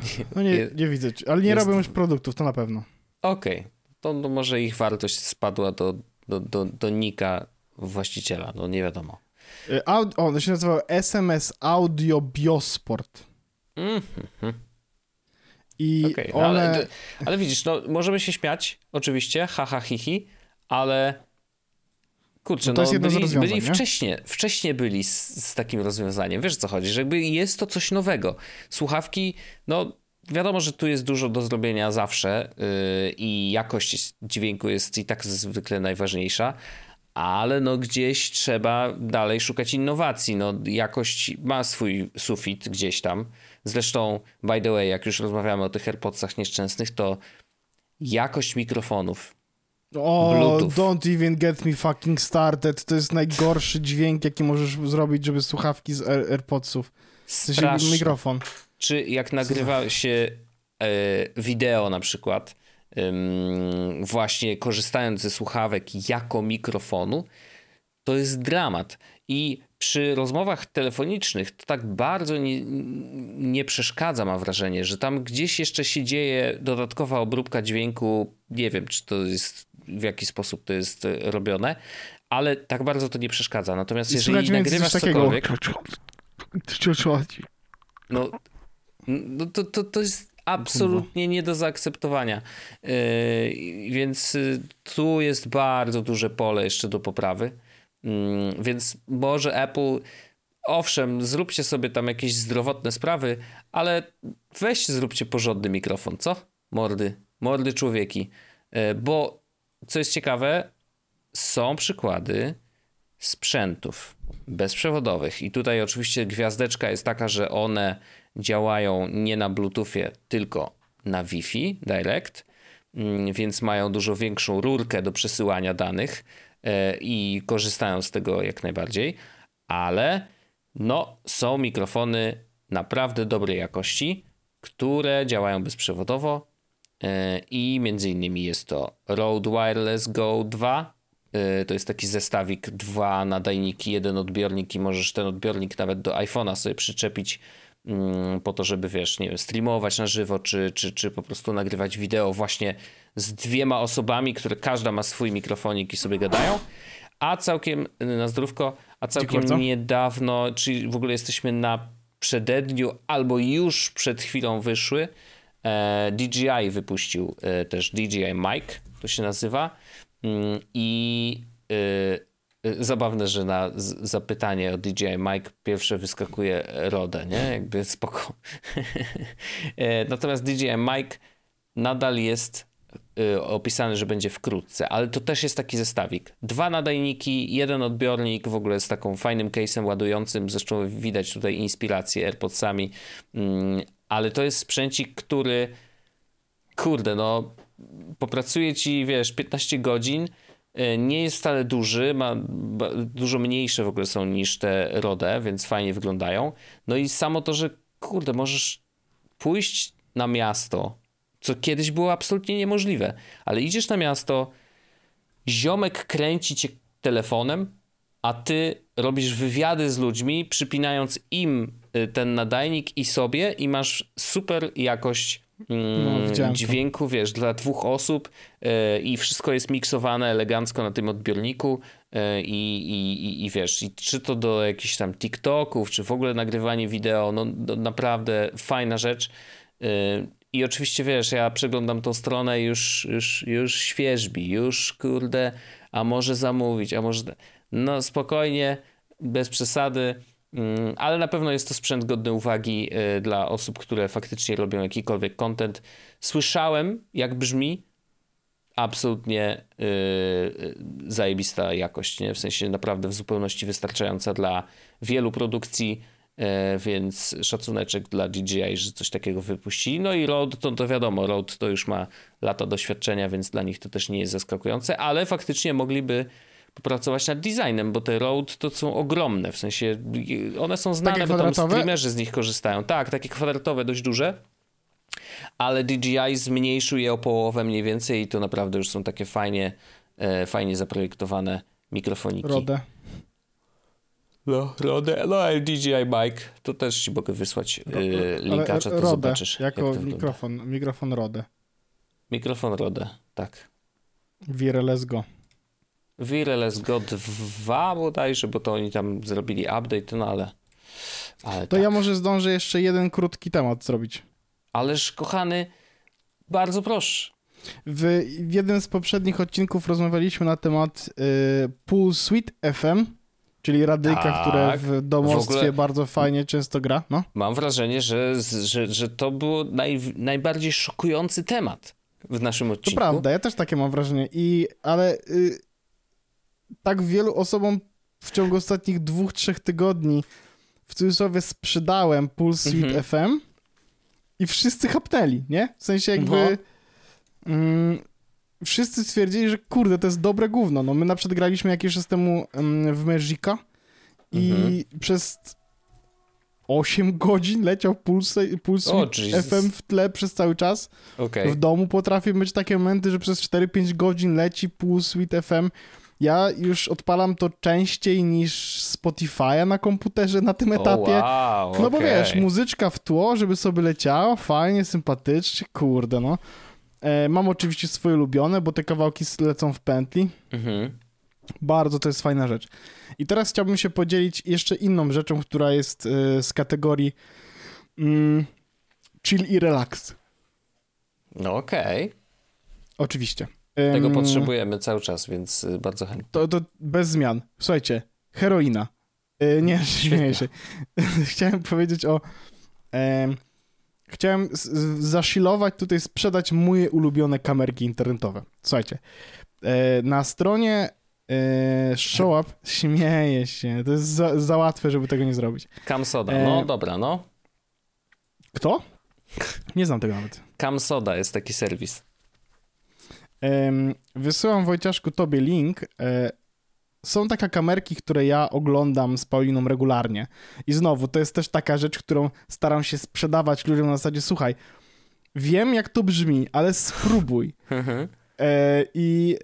No nie, nie widzę, ale nie jest... robią już produktów, to na pewno. Okej, okay. to, to, może ich wartość spadła do, do, do, do nika właściciela, no nie wiadomo. Y, Aud o, to się nazywa SMS Audio Biosport. Mm -hmm. I okay, no one... ale, ale, widzisz, no możemy się śmiać, oczywiście, haha, hihi, ale Kurczę, no, to jest jedno byli, z rozwiązań, byli wcześniej, wcześniej byli z, z, takim rozwiązaniem. Wiesz co chodzi, że jakby jest to coś nowego. Słuchawki, no wiadomo, że tu jest dużo do zrobienia zawsze yy, i jakość dźwięku jest i tak zwykle najważniejsza, ale no gdzieś trzeba dalej szukać innowacji. No jakość ma swój sufit gdzieś tam. Zresztą, by the way, jak już rozmawiamy o tych AirPodsach nieszczęsnych, to jakość mikrofonów o, Bluetooth. don't even get me fucking started. To jest najgorszy dźwięk, jaki możesz zrobić, żeby słuchawki z Air AirPodsów. W sensie mikrofon. Czy jak nagrywa się e, wideo na przykład, właśnie korzystając ze słuchawek jako mikrofonu, to jest dramat. I przy rozmowach telefonicznych to tak bardzo nie, nie, przeszkadza, mam wrażenie, że tam gdzieś jeszcze się dzieje dodatkowa obróbka dźwięku. Nie wiem, czy to jest w jaki sposób to jest e, robione, ale tak bardzo to nie przeszkadza. Natomiast jeżeli nagrywasz cokolwiek... No, no to, to, to jest absolutnie nie do zaakceptowania. Yy, więc y, tu jest bardzo duże pole jeszcze do poprawy. Yy, więc może Apple, owszem, zróbcie sobie tam jakieś zdrowotne sprawy, ale weźcie, zróbcie porządny mikrofon, co? Mordy, mordy człowieki. Yy, bo co jest ciekawe, są przykłady sprzętów bezprzewodowych. I tutaj oczywiście gwiazdeczka jest taka, że one działają nie na Bluetoothie, tylko na Wi-Fi Direct, mm, więc mają dużo większą rurkę do przesyłania danych e, i korzystają z tego jak najbardziej, ale no, są mikrofony naprawdę dobrej jakości, które działają bezprzewodowo i między innymi jest to Rode Wireless Go 2. E, to jest taki zestawik, dwa nadajniki, jeden odbiornik i możesz ten odbiornik nawet do iPhone'a sobie przyczepić mm, po to, żeby wiesz, nie wiem, streamować na żywo, czy, czy, czy po prostu nagrywać wideo właśnie z dwiema osobami, które każda ma swój mikrofonik i sobie gadają. A całkiem na zdrówko, a całkiem niedawno, czyli w ogóle jesteśmy na przededniu albo już przed chwilą wyszły. E, DJI wypuścił e, też DJI Mic, to się nazywa. Mm, I e, zabawne, że na zapytanie o DJI Mic pierwsze wyskakuje RODE, nie? Jakby spoko. Natomiast DJI Mic nadal jest opisany, że będzie wkrótce, ale to też jest taki zestawik. Dwa nadajniki, jeden odbiornik, w ogóle z taką fajnym case'em ładującym, zresztą widać tutaj inspirację AirPodsami, mm, ale to jest sprzęcik, który kurde, no popracuje ci, wiesz, 15 godzin, y, nie jest wcale duży, ma dużo mniejsze w ogóle są niż te Rode, więc fajnie wyglądają. No i samo to, że kurde, możesz pójść na miasto, co kiedyś było absolutnie niemożliwe, ale idziesz na miasto, ziomek kręci cię telefonem, a ty robisz wywiady z ludźmi, przypinając im ten nadajnik i sobie i masz super jakość mm, no, dźwięku, wiesz, dla dwóch osób yy, i wszystko jest miksowane elegancko na tym odbiorniku yy, i, i, i, wiesz, i czy to do jakichś tam TikToków, czy w ogóle nagrywanie wideo, no, no naprawdę fajna rzecz. Yy, I oczywiście wiesz, ja przeglądam tą stronę już, już, już świeżbi, już kurde, a może zamówić, a może no spokojnie, bez przesady, ale na pewno jest to sprzęt godny uwagi y, dla osób, które faktycznie robią jakikolwiek content. Słyszałem, jak brzmi, absolutnie yy, zajebista jakość, nie? w sensie naprawdę w zupełności wystarczająca dla wielu produkcji, yy, więc szacuneczek dla DJI, że coś takiego wypuścili. No i Rode, to, to wiadomo, Rode to już ma lata doświadczenia, więc dla nich to też nie jest zaskakujące, ale faktycznie mogliby popracować nad designem, bo te Road to są ogromne, w sensie one są znane, bo tam streamerzy z nich korzystają. Tak, takie kwadratowe, dość duże, ale DJI zmniejszył je o połowę mniej więcej i to naprawdę już są takie fajnie, e, fajnie zaprojektowane mikrofoniki. Rodę. No, Rodę, no ale DJI Bike, to też ci mogę wysłać yy, linka, to Rodę, zobaczysz. jako mikrofon, mikrofon Rodę. Mikrofon Rodę, tak. Wireless Go. Wireless Go 2 bodajże, bo to oni tam zrobili update, no ale... ale to tak. ja może zdążę jeszcze jeden krótki temat zrobić. Ależ kochany, bardzo proszę. W, w jednym z poprzednich odcinków rozmawialiśmy na temat y, Pool Suite FM, czyli radyjka, tak, które w domostwie w bardzo fajnie często gra. No. Mam wrażenie, że, że, że to był naj, najbardziej szokujący temat w naszym odcinku. To prawda, ja też takie mam wrażenie. I, ale y, tak wielu osobom w ciągu ostatnich dwóch, trzech tygodni w cudzysłowie sprzedałem Pulse Suite mhm. FM i wszyscy chapnęli, nie? W sensie jakby no. mm, wszyscy stwierdzili, że kurde, to jest dobre gówno. No my na przykład graliśmy jakiś czas temu mm, w Magica i mhm. przez 8 godzin leciał Pulse, Pulse oh, FM w tle przez cały czas. Okay. W domu potrafię mieć takie momenty, że przez 4-5 godzin leci Pulse Suite FM ja już odpalam to częściej niż Spotify'a na komputerze na tym etapie. Oh, wow, no bo wiesz, muzyczka w tło, żeby sobie leciała, fajnie, sympatycznie, kurde no. E, mam oczywiście swoje ulubione, bo te kawałki lecą w pętli. Mhm. Bardzo to jest fajna rzecz. I teraz chciałbym się podzielić jeszcze inną rzeczą, która jest e, z kategorii mm, chill i relax. No okej. Okay. Oczywiście. Tego potrzebujemy cały czas, więc y, bardzo chętnie. To, to bez zmian. Słuchajcie, heroina. Yy, nie, śmieję się. Chciałem powiedzieć o... chciałem zashilować tutaj, sprzedać moje ulubione kamerki internetowe. Słuchajcie, e, na stronie e, ShowUp śmieję się. To jest za, za, łatwe, żeby tego nie zrobić. Camsoda, no e, dobra, no. Kto? Nie znam tego nawet. Camsoda jest taki serwis. Wysyłam Wojciaszku tobie link. E, są takie kamerki, które ja oglądam z Pauliną regularnie. I znowu, to jest też taka rzecz, którą staram się sprzedawać ludziom na zasadzie, słuchaj, wiem jak to brzmi, ale spróbuj. Mhm. E, I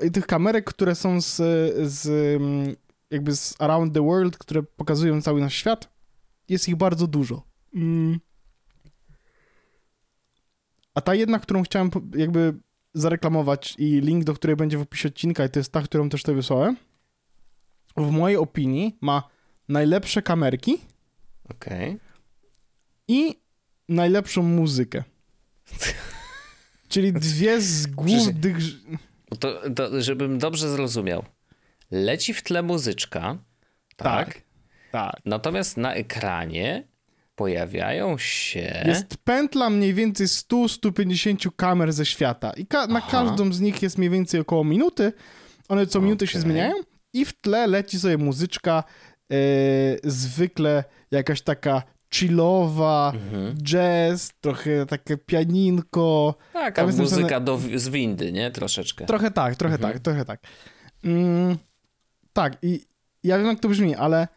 e, tych kamerek, które są z, z mm, jakby z around the world, które pokazują cały nasz świat, jest ich bardzo dużo. Mm. A ta jedna, którą chciałem jakby zareklamować i link do której będzie w opisie odcinka i to jest ta, którą też tutaj wysłałem, w mojej opinii ma najlepsze kamerki okay. i najlepszą muzykę. Czyli dwie z głównych... To, to, żebym dobrze zrozumiał. Leci w tle muzyczka, tak? Tak. tak. Natomiast na ekranie pojawiają się. Jest pętla mniej więcej 100-150 kamer ze świata. I ka na każdą z nich jest mniej więcej około minuty. One co okay. minutę się zmieniają. I w tle leci sobie muzyczka. Yy, zwykle jakaś taka chillowa, mhm. jazz, trochę takie pianinko. Taka muzyka do, z windy, nie? Troszeczkę. Trochę tak, trochę mhm. tak, trochę tak. Mm, tak, i ja wiem jak to brzmi, ale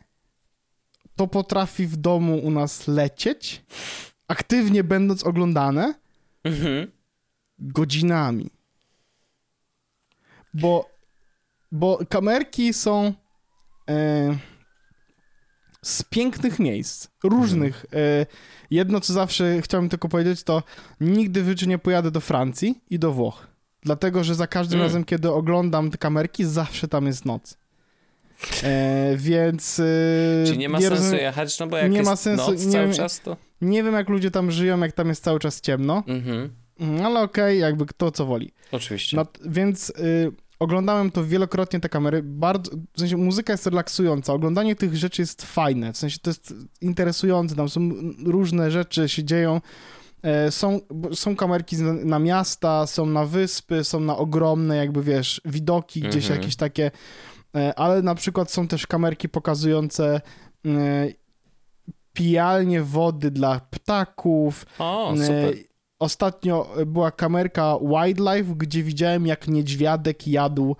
to potrafi w domu u nas lecieć, aktywnie będąc oglądane, mhm. godzinami. Bo, bo kamerki są e, z pięknych miejsc, różnych. E, jedno, co zawsze chciałbym tylko powiedzieć, to nigdy w życiu nie pojadę do Francji i do Włoch. Dlatego, że za każdym mm. razem, kiedy oglądam te kamerki, zawsze tam jest noc. E, więc. E, Czyli nie ma nie sensu rozumiem, jechać, no bo jak nie jest ma sensu, noc nie cały czas, to. Nie wiem, jak ludzie tam żyją, jak tam jest cały czas ciemno. Mhm. Mm, ale okej, okay, jakby kto co woli. Oczywiście. No, więc y, oglądałem to wielokrotnie, te kamery. Bardzo, w sensie muzyka jest relaksująca. Oglądanie tych rzeczy jest fajne. W sensie to jest interesujące. Tam są różne rzeczy się dzieją. E, są, są kamerki na miasta, są na wyspy, są na ogromne, jakby wiesz, widoki, gdzieś mhm. jakieś takie ale na przykład są też kamerki pokazujące e, pijalnie wody dla ptaków. O, e, super. Ostatnio była kamerka Wildlife, gdzie widziałem, jak niedźwiadek jadł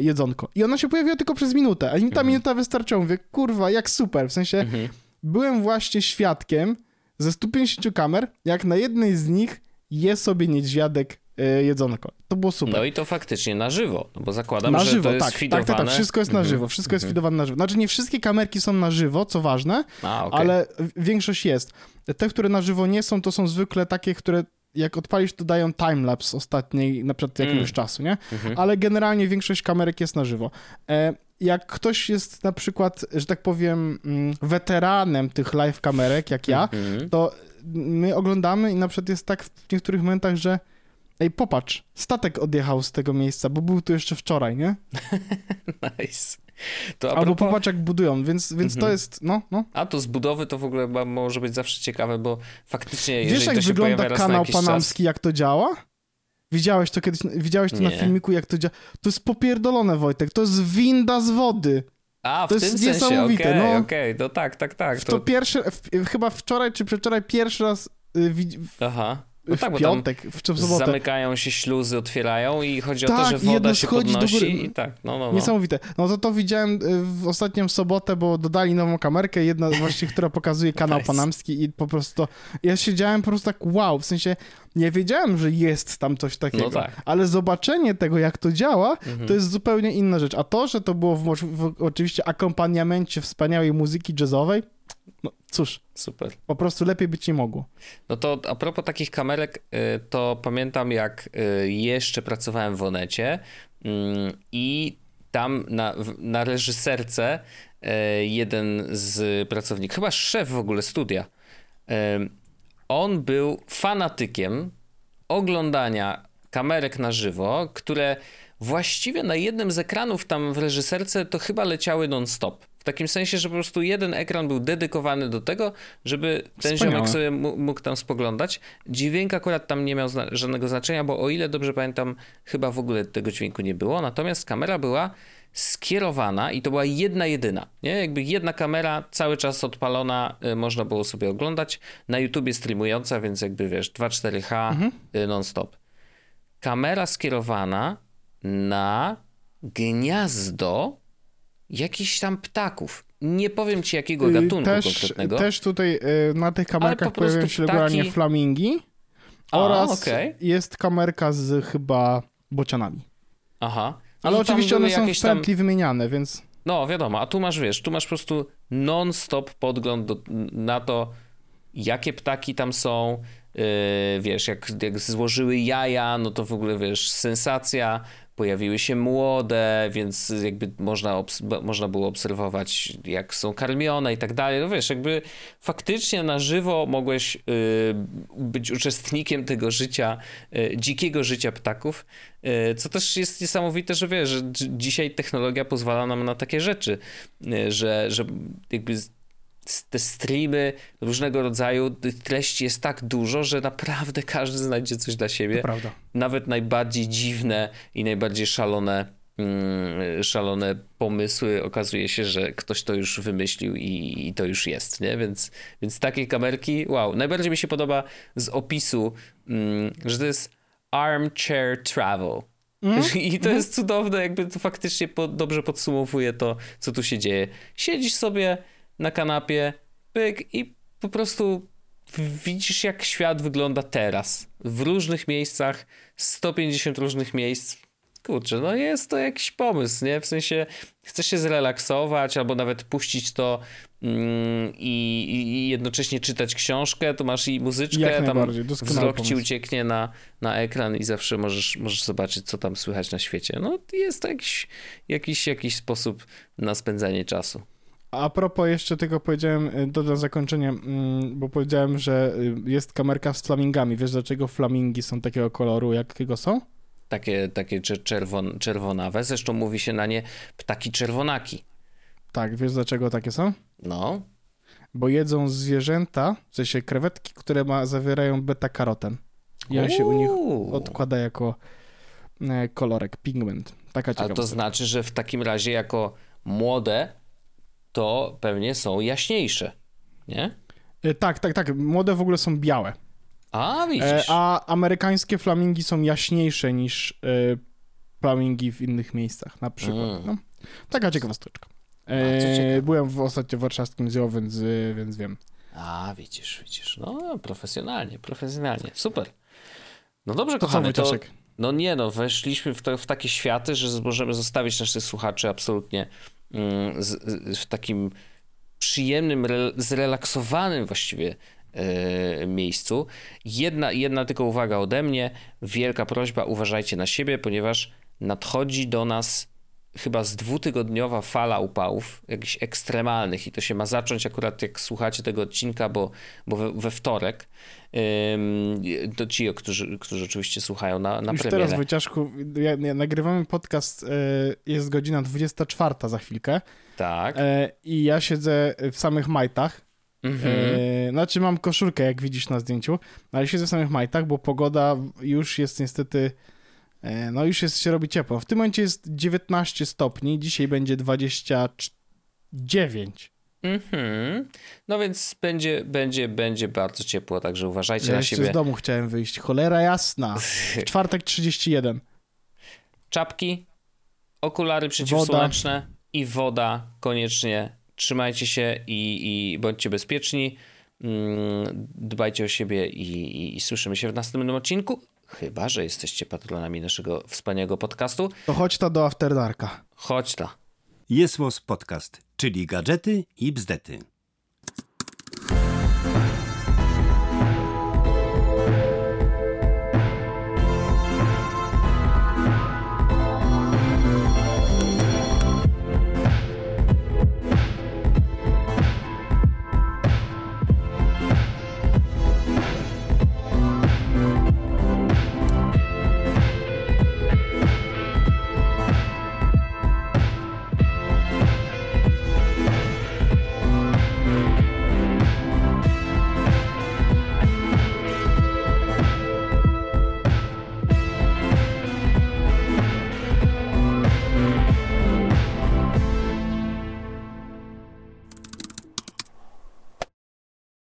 jedzonko. I ona się pojawiła tylko przez minutę, a mi ta mhm. minuta wystarczyła. Mówię, kurwa, jak super. W sensie mhm. byłem właśnie świadkiem ze 150 kamer, jak na jednej z nich je sobie niedźwiadek E, jedzonko. To było super. No i to faktycznie na żywo, no bo zakładam, na że żywo, to jest tak, fidowane. Tak, tak, tak, wszystko jest na mhm. żywo, wszystko jest mhm. fidowane na żywo. Znaczy nie wszystkie kamerki są na żywo, co ważne, A, okay. ale większość jest. Te, które na żywo nie są, to są zwykle takie, które jak odpalisz, to dają timelapse ostatniej, na przykład jakiegoś mm. czasu, nie? Mhm. Ale generalnie większość kamerek jest na żywo. E, jak ktoś jest na przykład, że tak powiem, mm, weteranem tych live kamerek, jak ja, to my oglądamy i na przykład jest tak w niektórych momentach, że Ej, popatrz, statek odjechał z tego miejsca, bo był tu jeszcze wczoraj, nie? nice. To Albo propos... popatrz, jak budują, więc, więc to mhm. jest, no, no. A to z budowy to w ogóle może być zawsze ciekawe, bo faktycznie, Wiesz, jak wygląda kanał panamski, czas... jak to działa? Widziałeś to kiedyś, widziałeś to Nie. na filmiku, jak to działa? To jest popierdolone, Wojtek, to jest winda z wody. A, w to tym jest sensie, niesamowite, okej, okay, no. okej, okay, no tak, tak, tak. To, to pierwszy, w, chyba wczoraj czy przedwczoraj pierwszy raz y, Aha. No tak, w piątek, w, czy w sobotę. Zamykają się śluzy, otwierają i chodzi tak, o to, tak, że woda się podnosi i tak, no, no, no. Niesamowite. No to to widziałem y, w ostatnią sobotę, bo dodali nową kamerkę, jedna właśnie, która pokazuje kanał nice. panamski i po prostu ja siedziałem po prostu tak wow, w sensie nie wiedziałem, że jest tam coś takiego, no tak. ale zobaczenie tego, jak to działa, mhm. to jest zupełnie inna rzecz. A to, że to było w, w oczywiście akompaniamencie wspaniałej muzyki jazzowej, no cóż, super. Po prostu lepiej być nie mogło. No to a propos takich kamerek, y, to pamiętam jak y, jeszcze pracowałem w Onecie mm, i tam na, na reżyserce y, jeden z pracowników, chyba szef w ogóle studia, on był fanatykiem oglądania kamerek na żywo, które właściwie na jednym z ekranów tam w reżyserce to chyba leciały non-stop. W takim sensie, że po prostu jeden ekran był dedykowany do tego, żeby ten Wspaniałe. ziomek sobie mógł tam spoglądać. Dźwięk akurat tam nie miał zna żadnego znaczenia, bo o ile dobrze pamiętam, chyba w ogóle tego dźwięku nie było. Natomiast kamera była skierowana i to była jedna jedyna, nie? Jakby jedna kamera cały czas odpalona, y, można było sobie oglądać. Na YouTubie streamująca, więc jakby wiesz, 2.4H mhm. y, non-stop. Kamera skierowana na gniazdo jakichś tam ptaków. Nie powiem ci jakiego gatunku Y, też, konkretnego. Też tutaj y, na tych kamerkach pojawiają się regularnie ptaki- flamingi A, oraz okej. jest kamerka z chyba bocianami. Aha. Ale tam oczywiście one są w tam- pętli wymieniane, więc No wiadomo, a tu masz, wiesz, tu masz po prostu non-stop podgląd do, na to, jakie ptaki tam są, yy, wiesz, jak, jak złożyły jaja, no to w ogóle, wiesz, sensacja, pojawiły się młode, więc jakby można, obs- można było obserwować, jak są karmione i tak dalej, no wiesz, jakby faktycznie na żywo mogłeś yy, być uczestnikiem tego życia, yy, dzikiego życia ptaków, yy, co też jest niesamowite, że wiesz, że dzisiaj technologia pozwala nam na takie rzeczy, yy, że, że jakby te streamy różnego rodzaju treści jest tak dużo, że naprawdę każdy znajdzie coś dla siebie nawet najbardziej dziwne i najbardziej szalone, mm, szalone pomysły okazuje się, że ktoś to już wymyślił i, i to już jest, nie? Więc, więc takie kamerki, wow. Najbardziej mi się podoba z opisu, mm, że to jest armchair travel. I to jest cudowne, jakby to faktycznie po, dobrze podsumowuje to, co tu się dzieje. Siedzisz sobie na kanapie, pyk i po prostu widzisz, jak świat wygląda teraz. W różnych miejscach, 150 różnych miejsc. Kurczę, no jest to jakiś pomysł, nie? W sensie chcesz się zrelaksować albo nawet puścić to mm, i, i jednocześnie czytać książkę, to masz i muzyczkę, Jak tam wzrok ci pomysł. ucieknie na, na ekran i zawsze możesz, możesz zobaczyć, co tam słychać na świecie. No jest to jakiś, jakiś, jakiś sposób na spędzanie czasu. A propos jeszcze tego powiedziałem, y, to na zakończenie, mm, bo powiedziałem, że y, jest kamerka z flamingami. Wiesz dlaczego flamingi są takiego koloru, jakiego są? Takie, takie czer- czerwon, czerwonawe. Zresztą mówi się na nie ptaki czerwonaki. Tak, wiesz dlaczego takie są? No, Bo jedzą zwierzęta, w sensie krewetki, które ma, zawierają beta-karoten. I on się u nich odkłada jako e, kolorek, pigment. Taka Ale ciekawa. to znaczy, że w takim razie jako młode to pewnie są jaśniejsze, nie? E, Tak, tak, tak. Młode w ogóle są białe. A, widzisz. E, a amerykańskie flamingi są jaśniejsze niż e, flamingi w innych miejscach, na przykład. Mm. No. Taka ciekawosteczka. E, byłem w ostatnio w warszawskim zoo, więc, więc wiem. A, widzisz, widzisz. No, profesjonalnie, profesjonalnie. Super. No dobrze, To kochany, to... No nie no, weszliśmy w, to, w takie światy, że możemy zostawić naszych słuchaczy absolutnie z, z, w takim przyjemnym, re, zrelaksowanym właściwie e, miejscu. Jedna, jedna tylko uwaga ode mnie, wielka prośba, uważajcie na siebie, ponieważ nadchodzi do nas chyba z dwutygodniowa fala upałów, jakichś ekstremalnych i to się ma zacząć akurat jak słuchacie tego odcinka, bo, bo we, we wtorek. To ci, którzy, którzy oczywiście słuchają na, na Już premierę. teraz, Wojciaszku, ja, ja, nagrywamy podcast, e, jest godzina 24 za chwilkę Tak. e, i ja siedzę w samych majtach. Mhm. E, znaczy mam koszulkę, jak widzisz na zdjęciu, ale siedzę w samych majtach, bo pogoda już jest niestety, no już jest, się robi ciepło. W tym momencie jest 19 stopni, dzisiaj będzie 29. Mhm. No więc będzie, będzie, będzie bardzo ciepło, także uważajcie Ja na siebie. z domu chciałem wyjść, cholera jasna. W czwartek 31. Czapki, okulary przeciwsłoneczne i woda koniecznie. Trzymajcie się i, i bądźcie bezpieczni. Mm, Dbajcie o siebie i, i, i słyszymy się w następnym odcinku. Chyba, że jesteście patronami naszego wspaniałego podcastu. To chodź ta do After Darka. Chodź ta. Jest Podcast, czyli gadżety i bzdety.